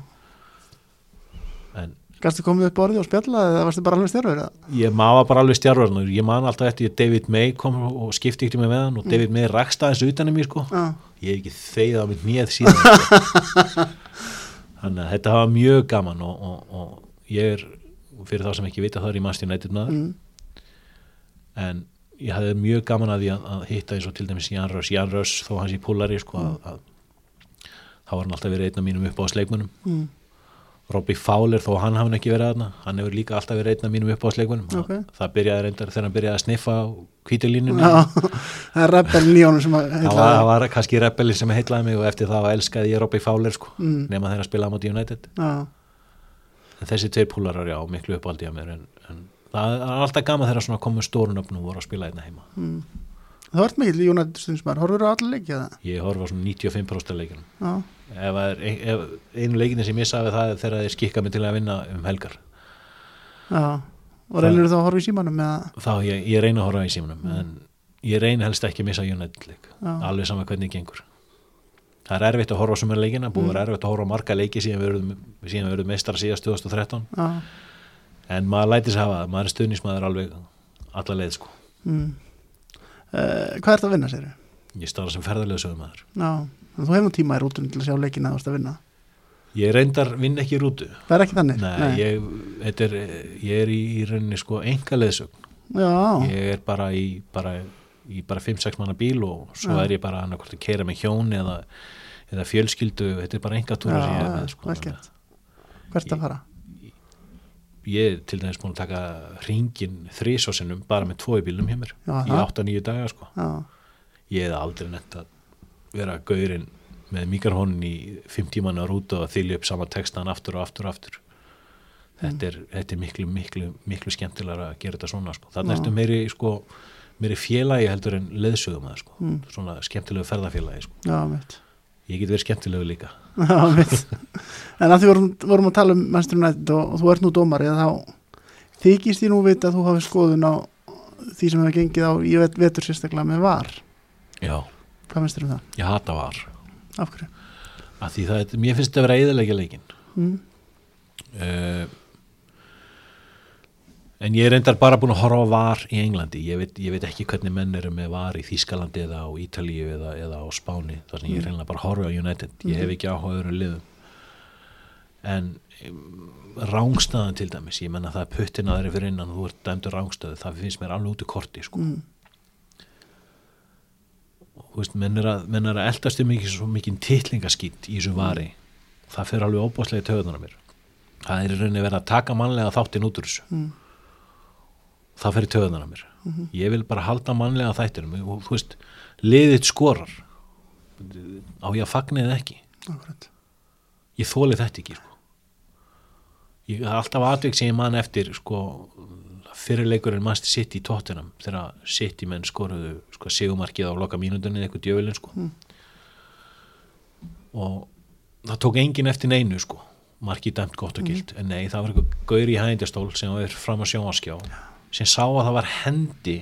En Gastu komið upp borðið og spjallað eða varstu bara alveg stjárfur? ég maður bara alveg stjárvarnar ég man alltaf eftir að David May kom og skipti ykkur með hann og David May rakst aðeins utan í mér sko Já, ég hef ekki þeigð á mitt nýjað síðan sko. þannig að þetta hafa mjög gaman og, og, og ég er fyrir þá sem ekki vita það er í Manchester United maður mm. en ég hafði mjög gaman að því að, að hitta eins og til dæmis Jan Röss Jan Röss þó hans í púlari sko, að, að, þá var hann alltaf verið einn af mínum upp á sleikmunum Mm. Robbie Fowler þó hann hafði ekki verið aðna hann hefur líka alltaf verið einn af mínum upp á sleikmunum Ok. það byrjaði reyndar þegar hann byrjaði að sniffa Já, það er rebelin í honum sem að það var, kannski rebelli sem heitlaði mig og eftir það elskaði ég Robbie Fowler sko, Mm. nema þegar að spila á móti United Já, en þessi tveir púlarar já, miklu uppáldi á mér en, en það er alltaf gaman þegar svona komu stórun upp nú voru að spila einna heima mm. Það vart mikil í United stundismar, horfur á allir leikið það? ég horfa á svona 95% af leikinum ef, er, ef einu leikinni sem ég sagði það er þegar þeir skikka mig til að vinna um helgar. Já. Og reynir þú þá að horfa í símanum eða? Þá ég, ég reyna að horfa í símanum en ég reyna helst ekki að missa United leik. Já. alveg sama hvernig gengur. Það er erfitt að horfa á sumar leikina búið mm. erfitt að horfa á marga leiki síðan við verðum, meistar síðast 2013 Já, en maður læti sér hafa maður er stuðnismæður alveg alla leið sko. Mm. Uh, Hvað ert að vinna, segir ég starfa sem ferðarlega sögumæður Já, en þú hefur nú tíma í rútunum til að sjá leikina að þú ert að vinna. Ég reyndar vinn ekki í rútu. Það er ekki þannig? Nei, Ég, þetta er, ég er í, í rauninni sko enga leðsögn Já, ég er bara í bara, bara 5-6 manna bíl og svo Já. er ég bara annarkvort að keira með hjón eða, eða fjölskyldu. Þetta er bara enga túra sem ég er með já, sko, Hvert að fara? Ég er til dæmis búin að taka ringin þrísvarsinnum bara með tvo í bílnum hjá mér Já, í það. 8-9 daga sko Já, ég hef aldrei nett að vera gaurinn með mikrofónin í 50 manna rútu og þylja upp sama textan aftur og aftur og aftur þetta er, þetta er miklu, miklu, miklu skemmtilega að gera þetta svona sko. þannig Já. ertu meiri, sko, meiri félagi heldur en leðsögum að sko. Mm. svona skemmtilegu ferðafélagi sko. já, mitt ég get verið skemmtilegu líka En að því vorum, vorum að tala um United og, og þú ert nú dómari þá þykist ég nú vita að þú hafi skoðun á því sem hefur gengið á í vet, vetur sérstaklega með var já, Hvað finnst þér um það? ég hata var Af hverju? að því það, mér finnst þetta að vera eðalegja leikin Mm. uh, en ég er reyndar bara búin að horfa á var í Englandi. Ég veit, ég veit ekki hvernig menn eru með var í Þískalandi eða á Ítalíu eða, eða á Spáni þar sem ég reynilega bara horfa á United. Ég hef ekki áhuga á öðru liðum. En um, rángstæðan til dæmis, ég menna það er puttin að þeirri fyrir innan þú ert dæmdur rángstöðu það finnst mér alveg út í korti sko. Mm. þú veist, menn er að, menn er að eldast um mikið svo mikið titlingaskýtt í þessu vari. Það fyrir alveg óbáslega töðunar mér. Það er í rauninni verið að taka mannlega þáttinn út úr þessu. Mm. Það fyrir töðunar mér. Ég vil bara halda mannlega þættinum. Og þú veist, liðið skorar. Á ég að fagna eða ekki? Akkurat. Ég þóli þetta ekki sko. ég er alltaf atvik sem ég man eftir sko, fyrirleikurinn mannst sitt í tóttinam þegar sitt í menn skoruðu sko, sigumarkið á loka mínútunni eitthvað djöfilin sko. Mm. og það tók enginn eftir neinu sko. marki dæmt gott og gilt. En nei, það var eitthvað gaur í hægindastól sem var fram á sjónvaskjá sem sá að það var hendi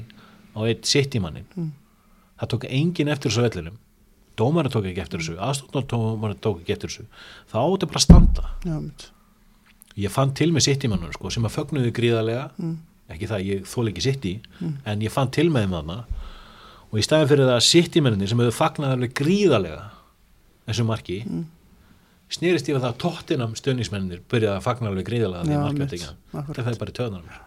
á eitt sittimannin Mm. það tók enginn eftir þessu vellinum. Dómarinn tók ekki eftir þessu. Aðstofnardómarinn tók ekki eftir þessu. Það átti bara að standa. Já, mynd ég fann til með sittimannum sko, sem að fögnuðu gríðarlega. Mm. ekki það, ég þól ekki sitti en ég fann til með þeim þarna. Og í staðin fyrir það sittimenninni sem hefur fagnað alveg gríðarlega þessu marki Mm. snýrist ég að það að tóttinam stöðnismennir byrjaði að fagna alveg gríðarlega því Akkurat. það er bara í töðunum mér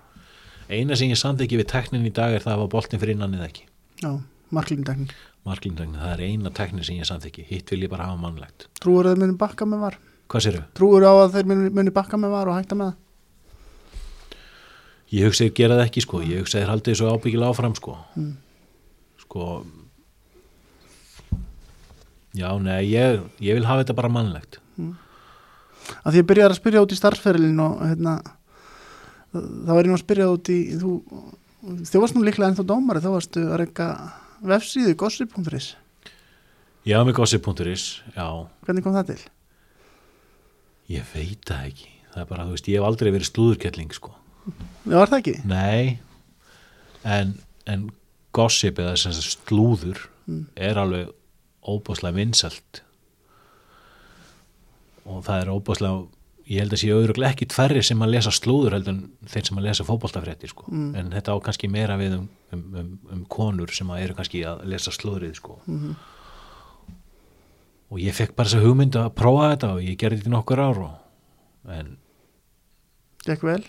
eina sem ég samði ekki við teknin í dag er það að var boltin fyrir innan eða ekki. Já, marklindagn marklindagnin, það er eina teknin sem ég samði ekki. Hitt vil ég bara hafa mannlegt. Trúur að þeir muni bakka með var? Hvað séru? trúur á að þeir muni, bakka með var og hætta með það? Ég hugsa ég gera það ekki sko, ég hugsa þér haldið svo ábyggilega áfram sko. Mm. sko já, nei, ég, ég vil hafa þetta bara mannlegt. Að því ég byrjaði að spyrja út í starfsferilin og hérna þá var ég nú að spyrja út í þú, þú varst nú líklega ennþá dómari þá varstu að reyka vefsíðu gossip.is Já, með gossip.is, já. Hvernig kom það til? ég veit það ekki, það er bara, þú veist, ég hef aldrei verið slúðurkettling sko. Já, var það ekki? Nei en, en gossip eða slúður er alveg óbúslega vinsælt. Og það er óbúslega ég held að sé auðvitað ekki tverri sem að lesa slúður heldur en þeir sem að lesa fótboltafrétti sko. Mm. en þetta á kannski meira við um, um, um, um konur sem að eru kannski að lesa slúðrið sko. Mhm. og ég fekk bara þessa hugmynd að prófa þetta og ég gerði þetta í nokkur ár og, en Gekk vel?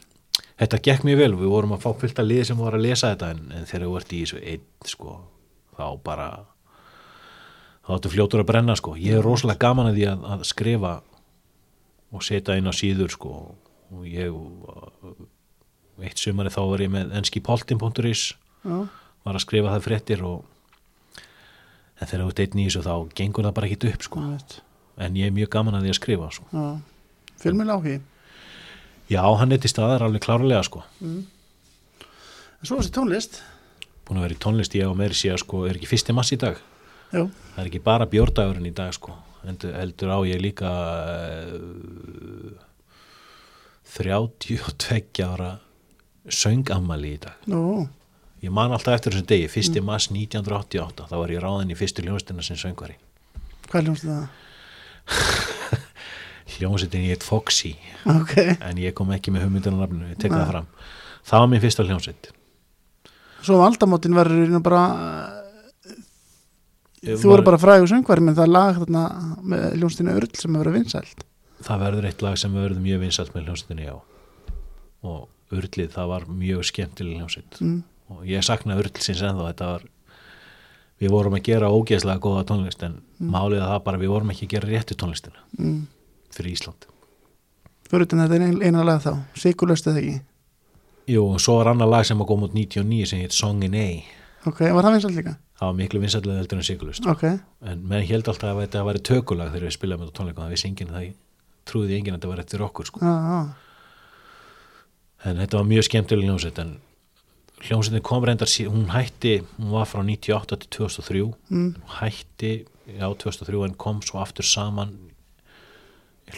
Þetta gekk mjög vel við vorum að fá fullt að liði sem voru að lesa þetta en, en þegar þú ert í þessu einn sko, þá bara þá áttu fljótur að brenna sko. Ég er rosalega gaman að því að, að skrifa og setja inn á síður sko. Og ég uh, eitt sumari þá var ég með enskipoltin.is var að skrifa það fréttir og en þegar þú einn í þessu þá gengur það bara ekki upp sko. Einmitt. en ég er mjög gaman að því að skrifa sko. Fjölmjöl áhugi Já, hann er til staðar alveg klárlega sko. En svo þessi tónlist. Búin að vera í tónlist ég og meiri sé að sko er ekki fyrsti mass í dag? Já, það er ekki bara bjórdagurinn í dag sko heldur, heldur á ég líka uh, 32 ára söngammali í dag. Nú, ég man alltaf eftir þessum degi, fyrsti mass 1988 þá var ég ráðin í fyrstu hljónstina sem söngvari. Hvað hljómsið það? hljónsitin ég heit Foxy. Ok, en ég kom ekki með hugmyndina nafninu, ég tek það fram. Það var minn fyrsta hljónsit svo aldamótin verður bara þú voru bara frægur söngvari menn það lag þarna með hljómsdýna Url sem hefur verið vinsælt. Það verður eitt lag sem verður mjög vinsalt með hljónsitinni já. Og urlið það var mjög skemmtileg hljónsitt mm. og ég sakna urlsins ennþá þetta var við vorum að gera ógeðslega góða tónlist en málið að það bara við vorum ekki að gera réttu tónlistina Mm. fyrir Ísland. Fyrir utan þetta er ein- eina lag þá. Sigurlaust eða ekki? Jú, og svo var annar lag sem að koma út 99 sem heit Song in A. Ok, var það vinsælt líka? Það var miklu vinsallega heldur en Sigurlust Ok, en menn held alltaf að þetta væri tökulag þegar við spilaðum þetta tónleikum. Það vissi enginn það trúði enginn að þetta var eftir okkur sko. já, já. En þetta var mjög skemmtileg hljómsveit en hljómsveitin kom reyndar hún hætti, hún var frá 98 til 2003 mm. hætti já 2003 en kom svo aftur saman.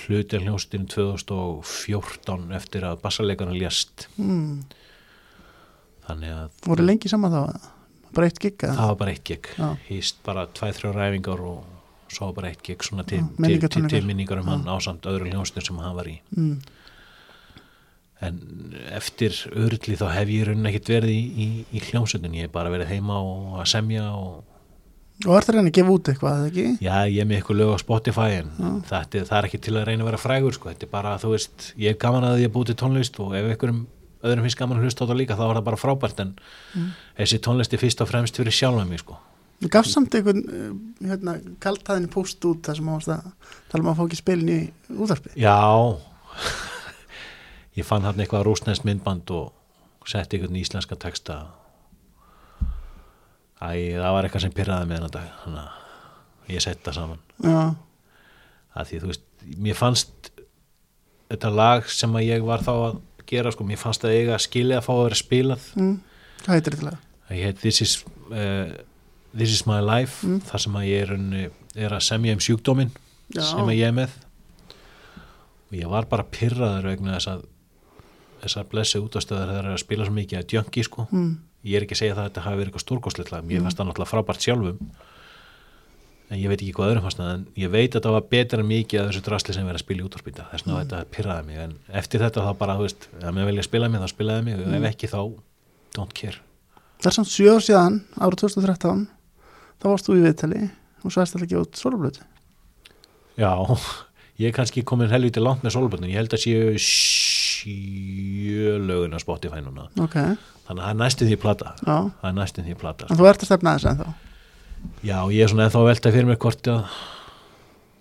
Hluti hljómsveitinu 2014 eftir að bassarleikarna lést. Mm. þannig að voru lengi saman þá bara eitt gig það var bara eitt gig. Hýst bara tvæð, þrjá ræfingar og svo bara eitt gig svona til, til, til, til minningar um hann ásamt öðru hljómsveitin sem hann var í. Mm. en eftir örli þá hef ég raunin ekkert verið í, í, í hljómsveitin ég hef bara verið heima og að semja og og er það reyna að gefa út eitthvað eða ekki? já, ég er með eitthvað lög á Spotify en er- það er ekki til að reyna að vera frægur sko. þetta er bara, þú veist, ég er gaman að búið til tónlist og ef einhverjum öðrum finnst gaman að hlusta á það líka, þá er það bara frábært en þessi tónlist er fyrst og fremst fyrir sjálfa mig sko. Gafst samt einhvern uh, hérna, kaltaðinni púst út þar sem ást að tala um að fá ekki spilin í útvarpi já. Ég fann hann eitthvað rúsnest myndband og setti einhvern íslenska texta. Æ, það var eitthvað sem pyrraði með dag þannig að ég setti það saman. Já, að því þú veist, mér fannst þetta lag sem að ég var þá að gera, sko, mér fannst að eiga skilið að fá að vera spilað mm. hvað heitir þetta lag? ég heit This is, uh, This is my life Mm. þar sem að ég er, unni, er að semja um sjúkdómin Já. sem að ég er með og ég var bara pyrraður vegna þess að þessar blessi útastöðar þegar það er að spila svo mikið að djöngi sko mm. ég er ekki að segja það að þetta hafi verið eitthvað stórkostleitlega mér fannst það náttúrulega frábært sjálfum en ég veit ekki hvað öðrum fannst það en ég veit að það var betra en mikið að þessu drasli sem verið að spila í útvarpinda þess vegna þetta pyrraði mig en eftir þetta þá bara, þú veist, ef mér vilja spila mig þá spilaði mig. Og ef ekki þá don't care. Það er samt sjö ár síðan, árið 2013 þá varst þú í viðtali og svo erst það ekki út soloblötu Já, ég er kannski komin helviti langt með solböndin, ég held að séu sjö lögun á Spotify núna. Ok, þannig að það er næstum því plata já, að ég er svona ennþá að velta fyrir mér hvort að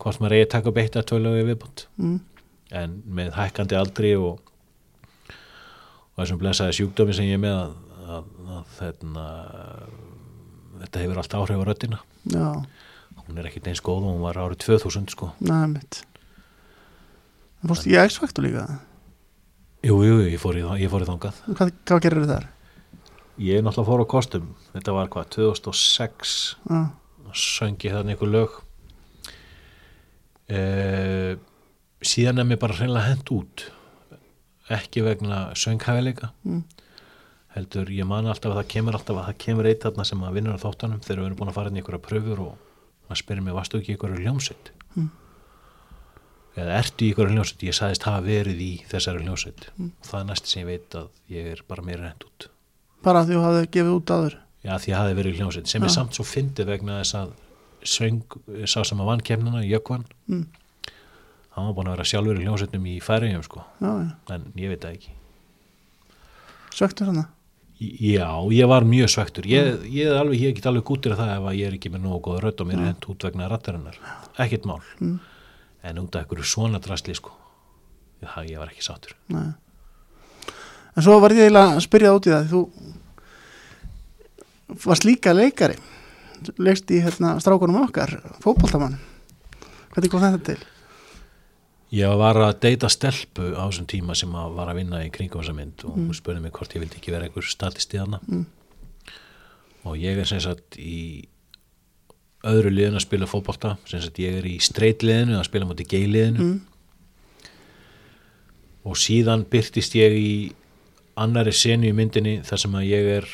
hvort maður eigi að taka upp eitt að tvö lögu viðbúnt mm. en með hækkandi aldri og, og þessum blessaði sjúkdómi sem ég er með að, að, að þetta, þetta hefur allt áhrif á röddina. Já, hún er ekkit eins góð og hún var árið 2000 sko. Næ, mitt fórst í X-Factor líka? Jú, jú, jú, ég fór í, ég fór í þangað. Hvað, hvað gerir þar? Ég er náttúrulega fór á kostum. Þetta var hvað, 2006 Já, söngi þannig einhver lög. Eh, síðan er mér bara hreinlega hent út. Ekki vegna sönghæfileika Mm. heldur ég man alltaf að það kemur alltaf að það kemur eitt þarna sem að vinnur á þáttanum þegar við erum búin að fara inn í einhverja pröfur og að spyrja mig, varstu ekki einhverju hljómsveit? Mm. eða ertu einhverju hljómsveit? Ég sagðist hafa verið í þessari hljómsveit. Og það er næst sem ég veit að ég er bara meira hent út bara því þú hafði gefið út aður Já, því að hafi verið í hljómsveit sem er Já. samt svo fyndið vegna þess að söng, sá sem að vann kemnina, Jökvan Mm. hann var búin að vera sjálfur í hljómsveitnum í færiðum sko, Já, já, en ég veit það ekki. Svektur hana Í- Já, ég var mjög svektur ég, ég, er alveg, ég get alveg gútir að það ef að ég er ekki með nógu góða rödd og mér er hent út vegna rattarinnar. Ekkert mál. Mm. en út af einhverju svona drasli sko það ég var ekki sáttur. Nei. En svo var ég eiginlega að spyrja út í það þú varst líka leikari leikst í hérna, strákunum okkar fótboltamann hvernig kom þetta til? Ég var að deyta stelpu á þessum tíma sem að var að vinna í kringum þessa mynd og hún spurði mig hvort ég vildi ekki vera einhver statisti hana Mm. og ég er sem sagt í öðru liðinu að spila fótbolta sem sagt ég er í streitliðinu að spila mútið geiliðinu Mm. og síðan byrtist ég í annari senu í myndinni þar sem að ég er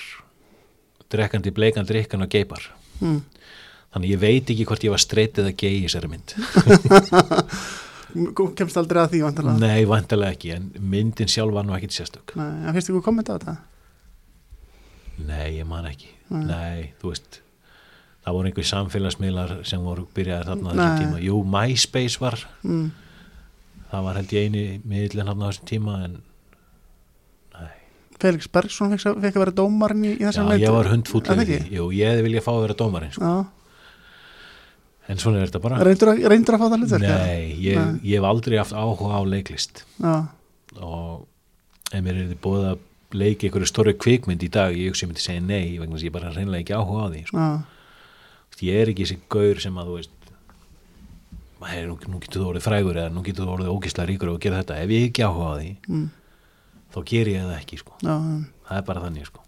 drekkandi bleikan drikkan og geipar Mm. þannig ég veit ekki hvort ég var streit eða gei í þessari mynd kemst aldrei að því vantarlega Nei, vantilega ekki, en myndin sjálf var nú ekkit sérstök Nei, en finnst ykkur kommenta á þetta? Nei, ég man ekki Nei. Nei, þú veist það voru einhver samfélagsmiðlar sem voru byrjaðir þarna á þessum tíma Jú, MySpace var Mm. það var held ég eini miðlinn hann á þessum tíma en Felix Bergsson fekk, að vera dómarinn í, í já, þessari mynd ég var hundfúllið það því ég hefði viljað fá að vera dómarinn sko. Já, en svona er þetta bara reyndur að, reyndur að fá það hlutverk? eða? Nei, ég, Nei. ég hef aldrei haft áhuga á leiklist Já, og ef mér er þið búið að leika einhverju stóri kvikmynd í dag ég hugsi myndi segja nei vegna þess að ég bara reynilega ekki áhuga á því sko. já, ég er ekki þessi gaur sem að þú veist hey, nú, nú getur þú orðið frægur eða nú getur þú orðið ógislega ríkur og gera þetta ef ég ekki áhuga á því mm, þá ger ég það ekki sko. já það er bara þannig sko.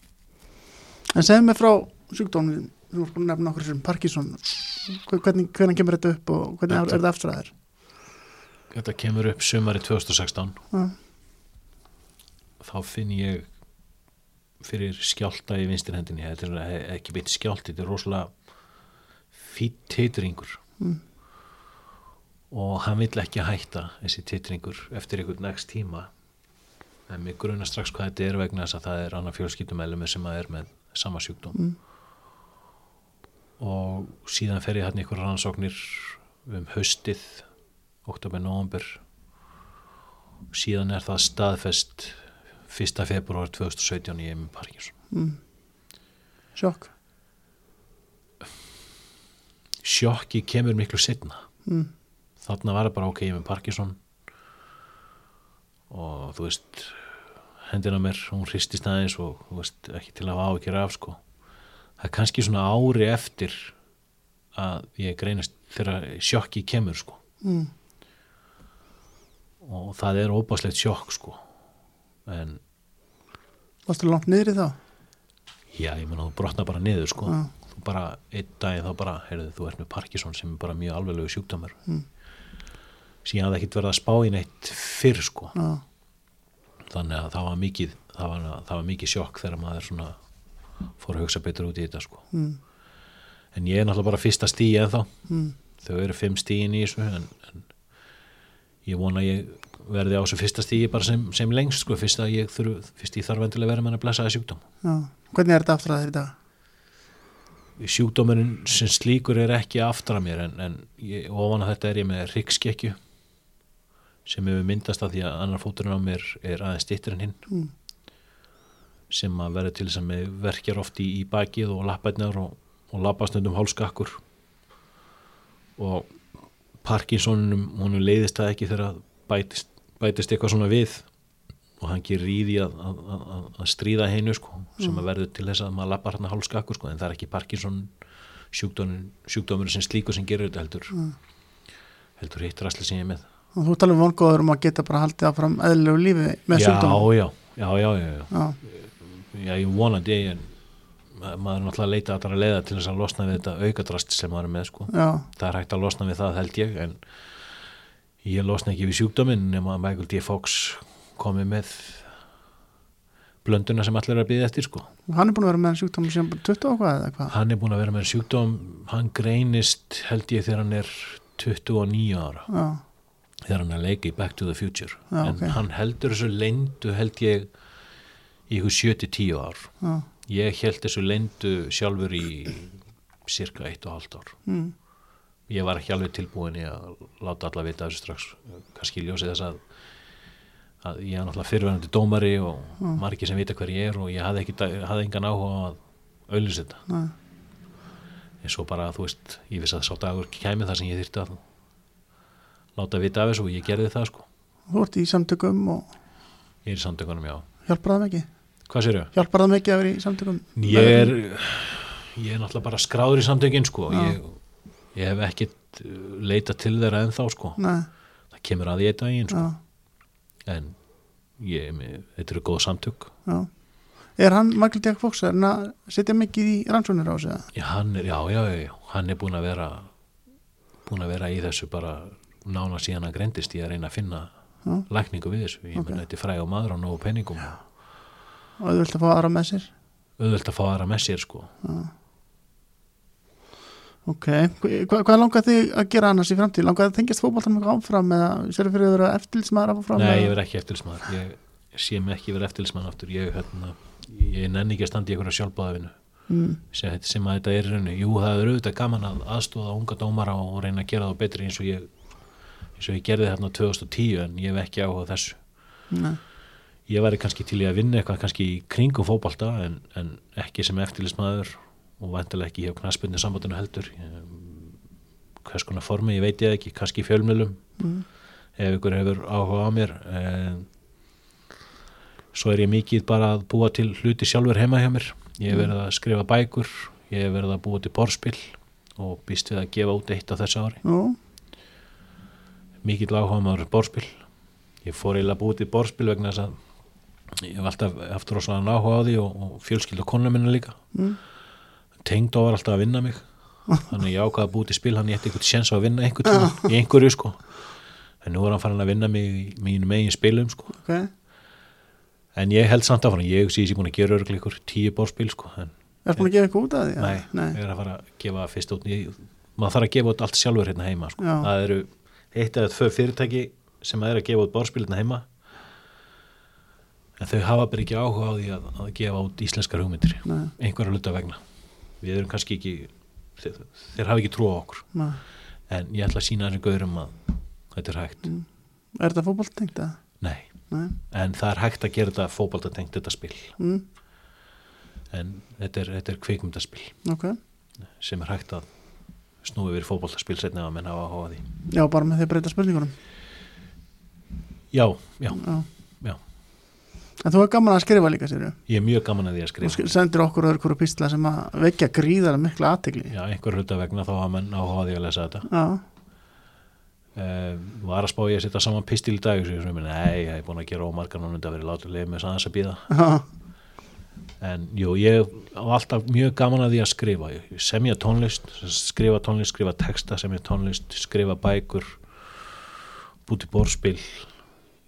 En segðu mig frá sjúkdómið þú voru búin að nefna okkur sem Parkinson hvernig, hvernig kemur þetta upp og hvernig Þetta- er þetta afstræðir? þetta kemur upp sumari 2016 Já, þá finn ég fyrir skjálta í vinstir hendinni þetta er ekki beitt skjált þetta er rosalega fýtt titringur Mm. og hann vill ekki hætta þessi titringur eftir einhvern next tíma en mig gruna strax hvað þetta er vegna þess að það er annar fjölskyldumælum sem að er með sama sjúkdóm Mm. og síðan fer ég hann ykkur rannsóknir um haustið oktober, november síðan er það staðfest 1. februar 2017 ég er með Parkinson mm. Sjokk sjokki kemur miklu setna mm. þarna var það bara ok, með Parkinson og þú veist hendina mér, hún hristist aðeins og þú veist, ekki til að hafa ákjör af sko það er kannski svona ári eftir að ég greinast þegar sjokki kemur sko Mm. og það er óbáslegt sjokk sko en Varstu langt niður í þá? já, ég menna þú brotna bara niður sko Já. þú bara, einn dag þá bara, heyrðu, þú ert með Parkinson sem er bara mjög alveglegu sjúkdómur Mm. sem ég hafði ekkert verið að spá í neitt fyrr sko já, þannig að það var mikið það var, það var mikið sjokk þegar maður svona fór að hugsa betur út í þetta sko. Mm, en ég er náttúrulega bara fyrsta stíi en þá mm, þau eru fimm stíin í þessu en, en ég vona að ég verði á þessu fyrsta stíi bara sem, sem lengst sko, fyrst að ég þurf fyrst ég þarf endilega að vera með að blessa það sjúkdóm. Já. Hvernig er þetta aftur að dag? sjúkdómurinn sem slíkur er ekki aftur að mér en, en ég, ofan að þetta er ég með ryggskekkju sem hefur myndast að því að annar fóturinn á mér er aðeins stittur en hinn. Mm. sem að verður til þess að mig verkjar oft í, í bakið og lappætnar og, og lappastundum hálskakkur. Og Parkinsonum, honum leiðist það ekki þegar bætist, bætist eitthvað svona við. Og hann gerir í því að, að, að, að stríða heinu sko, sem að verður til þess að maður lappar hann hálskakkur sko, en það er ekki Parkinson sjúkdómur, sem slíkur sem gerir þetta heldur. Heldur hitt rastli sem ég með þú talar um vongóður um að geta bara haldið áfram eðlilegu lífi með já, sjúkdómum já, já, já, já, já. Já, ég vonandi en ma- maður er náttúrulega að leita að það að leiða til þess að losna við þetta aukadrast sem maður er með sko. já, það er hægt að losna við það held ég en ég losna ekki við sjúkdóminn nema að Michael D. Fox komi með blönduna sem allir er að byggja eftir sko. hann er búin að vera með sjúkdómum sem 20 og hvað eða hvað hann er búin að vera með sjúkdóm hann greinist held ég þegar hann er 29 ára Já, þegar hann er að leika í Back to the Future Já, en ok. hann heldur þessu leyndu held ég í ykkur 7-10 ár já, Ég held þessu leyndu sjálfur í cirka eitt og halvt ár. mm, Ég var ekki alveg tilbúin í að láta alla vita þessu strax. Kannski ljósi þess að, að ég er náttúrulega fyrirverandi dómari og margir sem vita hver ég er og ég hafði, ekki, hafði engan áhuga að auðlýsa þetta. nei, En svo bara, þú veist, ég vissi að sá dagur kæmi þar sem ég þyrfti að láta vita af þessu og ég gerði það sko. þú ert í samtökum og Ég er í samtökunum, já. hjálpar það mikið Hvað sér ég? hjálpar það mikið að vera í samtökum Ég er, ég er náttúrulega bara skráður í samtökin sko. Ég, ég hef ekkit uh, leitað til þeirra ennþá sko. nei, Það kemur að ég eitt daginn sko. já, En ég, þetta eru góð samtök. já er hann, Michael Jack Fox, er hann að setja mikið í rannsóknir á sig já, já, já, já, hann er búin að vera búin að vera í þessu bara nána síðan að greindist ég að reyna að finna Já. lækningu við þessu. Ég Ok. okay. þetta er fræg á maður á nógu penningum og og vilt að fá aðra með sér auðvöld að fá aðra með sér sko. ok, Hva, hvað langar þig að gera annars í framtíð, langar þið að þengjast fótboltan með áfram eða sér fyrir að vera eftirlitsmaður að fá fram Nei, ég verð ekki eftirlismæður. Ég, ég sé mig ekki vera eftirlismæður aftur. Ég, hérna, ég nenni ekki að standa í einhverja sjálfbáðavinu. mm, sem, sem að þetta er rauninu. Jú, það er auðvitað gaman að aðstóða unga dómara og reyna að gera það betri eins og ég eins og ég gerði þarna 2010 en ég hef ekki áhuga þessu. nei, Ég væri kannski til í að vinna eitthvað kannski í kringum fótbolta en, en ekki sem eftirlismæður og vantilega ekki hjá knaspinni sambandinu heldur. Hvers konar formi, ég veit ég ekki, kannski fjölmjölum mm, ef ykkur hefur áhuga á mér. En, svo er ég mikið bara að búa til hluti sjálfur heima hjá mér. Ég hef verið að skrifa bækur, ég hef verið að búa til borspil og býst við að gefa út eitt á þessu ári. jú, Mikill áhuga maður borspil. Ég fór eiginlega að búa til borspil vegna þess að ég hef alltaf haft rosalega áhuga á því og, og fjölskyld og konu minna líka. mm, Tengd var alltaf að vinna mig. Þannig ég ákvaði að búa til spil, hann ég ætti eitthvað sjens á að vinna einhvern tíma, í einhverju sko. En nú er hann farin að vinna mig í mínum eigin spilum sko. ok En ég held samt áfram, ég sé ég sé búin að gera örglega ykkur tíu borspil sko, en er búin að gefa eitthvað út af því? nei, nei. ég er að fara að gefa fyrst út, maður þarf að gefa út allt sjálfur hérna heima sko. Það eru eitt eða tvö fyrirtæki sem er að gefa út borspil hérna heima. En þau hafa bara ekki áhuga á því að, að gefa út íslenskar hugmyndir Nei. einhverja luta vegna. Við erum kannski ekki þeir, þeir hafa ekki trú á okkur. Nei. en ég ætla að sína þessum gaurum að þetta er hægt, er þetta fótboltengt eða? nei. Nei, en það er hægt að gera þetta fótboltatengt þetta spil. Mm, en þetta er, er kvikmyndaspil. Ok. Sem er hægt að snúi við fótboltaspil setna að menn hafa áhuga á því. Já, bara með því að breyta spurningunum. Já, já, já. já. En þú er gaman að skrifa líka sér ég er mjög gaman að því að þú skrifa sk- sendir okkur öðru hverju písla sem að vekja gríðar mikla aðtegli já, einhver hluta vegna þá hafa menn áhuga því að lesa þetta. Já, uh, var að spá ég að setja saman pistil í dag og svo ég meni, nei, ég hef búin að gera ómargar núna þetta verið látið leið með sanns að býða en jú, ég á alltaf mjög gaman að því að skrifa. Semja tónlist, skrifa tónlist skrifa texta, semja tónlist skrifa bækur út í borspil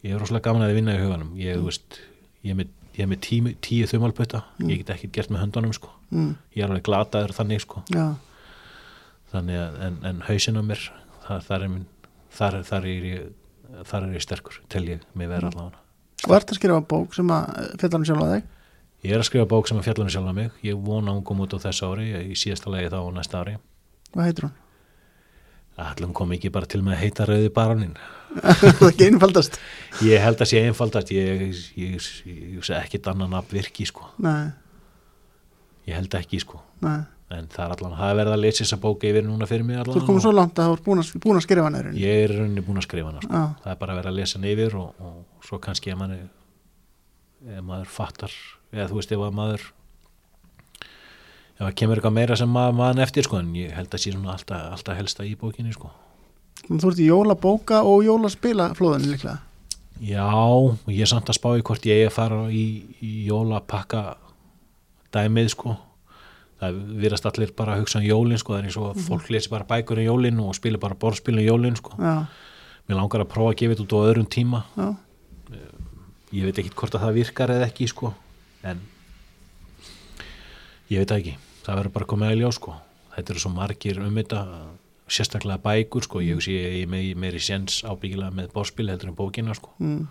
ég er rosalega gaman að þið vinna í huganum. Ég, þú veist, ég er með, ég er með tíu, tíu þumalpöta, ég get ekki gert með höndunum sko, mm, ég er alveg glataður þannig sko, já, þannig að en, en hausinn á mér, þar, þar er minn þar, þar, er ég, þar er ég sterkur tel ég mig vera allavega. Og ert að skrifa bók sem að fjallar um sjálfa þig ég er að skrifa bók sem að fjalla um sjálf mig. Ég vona að hún kom út á þessu ári í síðasta lagi þá á næsta ári. Hvað heitir hún? Allum kom ekki bara til með að heita rauði baronin það er ekki einfaldast. Ég held að sé einfaldast. Ég, ég, ég, ég hugsa ekkit annan að virki sko. Nei, ég held ekki sko. Nei, en það er allan, það er verið að lesa þessa bók yfir núna fyrir mig þú allan ert komið svo langt að þú ert búin að, að skrifa hann er ég er rauninni búin að skrifa hana sko. Já. það er bara að vera að lesa hann yfir og, og svo kannski ef manni ef maður fattar eða þú veist ef að maður ef það kemur eitthvað meira sem maður mann eftir sko en ég held að sé svona alltaf, alltaf helsta í bókinni sko. Þú ert í jólabóka og jólaspila flóðinu líklega? Já, og ég er samt að spá í hvort ég eigi að fara í, í jólapakka dæmið sko. Það virðast allir bara að hugsa um jólin sko, er eins og að fólk lesi bara bækur um jólin og spila bara borðspilin jólin sko. Já, mér langar að prófa að gefa þetta út á öðrum tíma. Já, ég veit ekki hvort að það virkar eða ekki sko en ég veit það ekki, það verður bara komið að ljá sko, þetta eru svo margir um þetta sérstaklega bækur sko. Ég sé ég með meiri séns ábyggilega með borðspil heldur en bókina sko. Mm,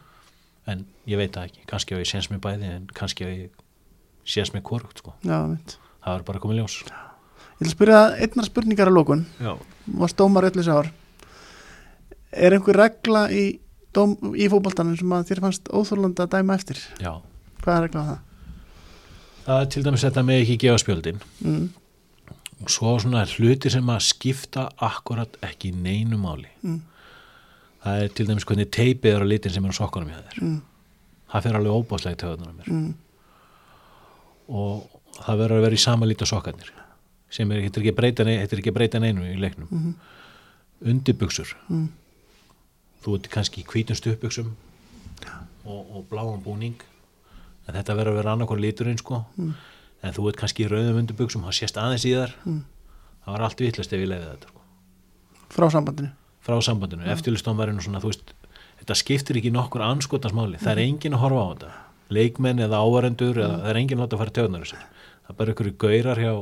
en ég veit það ekki, kannski að ég séns með bæði en kannski að ég séns með korugt sko, já, það verður bara komið ljós. Ég vil spyrja einnar spurningar að lókun Já, varst dómar öllu ár. Er einhver regla í, dóm, í fótboltanum sem að þér fannst óþórlanda að dæma eftir? Já. Hvað er regla á það? Það er til dæmis þetta með ekki gefa spjöldin. Mm, og svo svona hluti sem að skipta akkurat ekki neinu máli. Mm. það er til dæmis hvernig teipið er á litin sem er á sokkunum hjá þér. Mm, það fer alveg óbáslega í töðunum mér. Mm, og það verður að vera í sama lít á sokkarnir sem er, er ekki að breyta, nei, þetta er ekki að breyta neinu í leiknum. Mhm. undirbuxur. Mm, þú ert kannski í hvítum stuppbuxum og, og bláum búning en þetta verður að vera annarkon liturinn sko Mm. en þú ert kannski í rauðum undirbuxum það sést aðeins í þar Mm. það var allt vitlast ef ég leiði þetta sko. frá sambandinu frá sambandinu, mm. eftirlustómarinn og svona þú veist, þetta skiptir ekki nokkur anskotansmáli, það er engin að horfa á þetta leikmenn eða ávarendur eða það er engin að láta að fara tjóðnar þessu það er bara einhverju gaurar hjá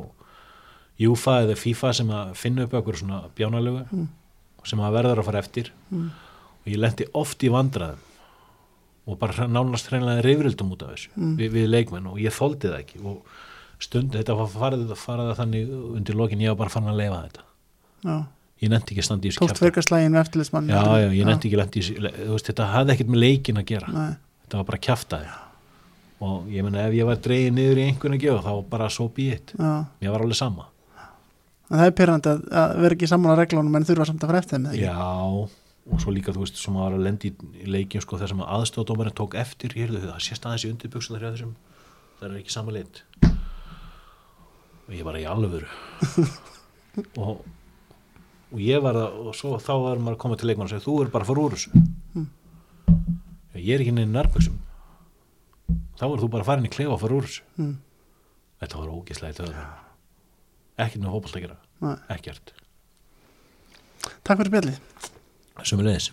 Júfa eða FIFA sem að finna upp einhverju svona bjánalögu Mm. sem að verður að fara eftir Mm. og ég lendi oft í vandraðum og bara nánast hreinlega rifrildum út af þessu Mm. við, við leikmenn og ég þóldi það ekki og stund, þetta var farið, farið þannig undir lokin ég var bara fann að leifa þetta. Já, ég nefndi ekki að standa í þessu tókst kjafta verkarslægin með eftirlismann já, já, ég nefndi ekki að lenda í þessu þú veist, þetta hafði ekkert með leikin að gera. Nei, þetta var bara kjaftaði og ég menna ef ég var dreigið niður í einhvern að gefa þá bara svo já, mér var alveg sama. En það er pyrrandi að, að vera ekki saman á reglunum en þurfa samt að fara eftir þeim eða ekki? já, og svo líka þú veist sem var að lenda í í leikjum sko þessum að aðstofdómarinn tók eftir heyrðu það sést aðeins í undirbuksun þar hjá þessum það er ekki sama lit. Og ég bara í alvöru. Og og ég var það og svo þá var maður að koma til leikmann og segja þú er bara að fara úr þessu. Ég er ekki neina nærbuksum þá er þú bara að fara inn í klefa og fara úr þessu. Mm. þetta var ógislega í töðum ekkert með hópalt að gera. Nei. ekkert. Takk fyrir bjallið Sumulegis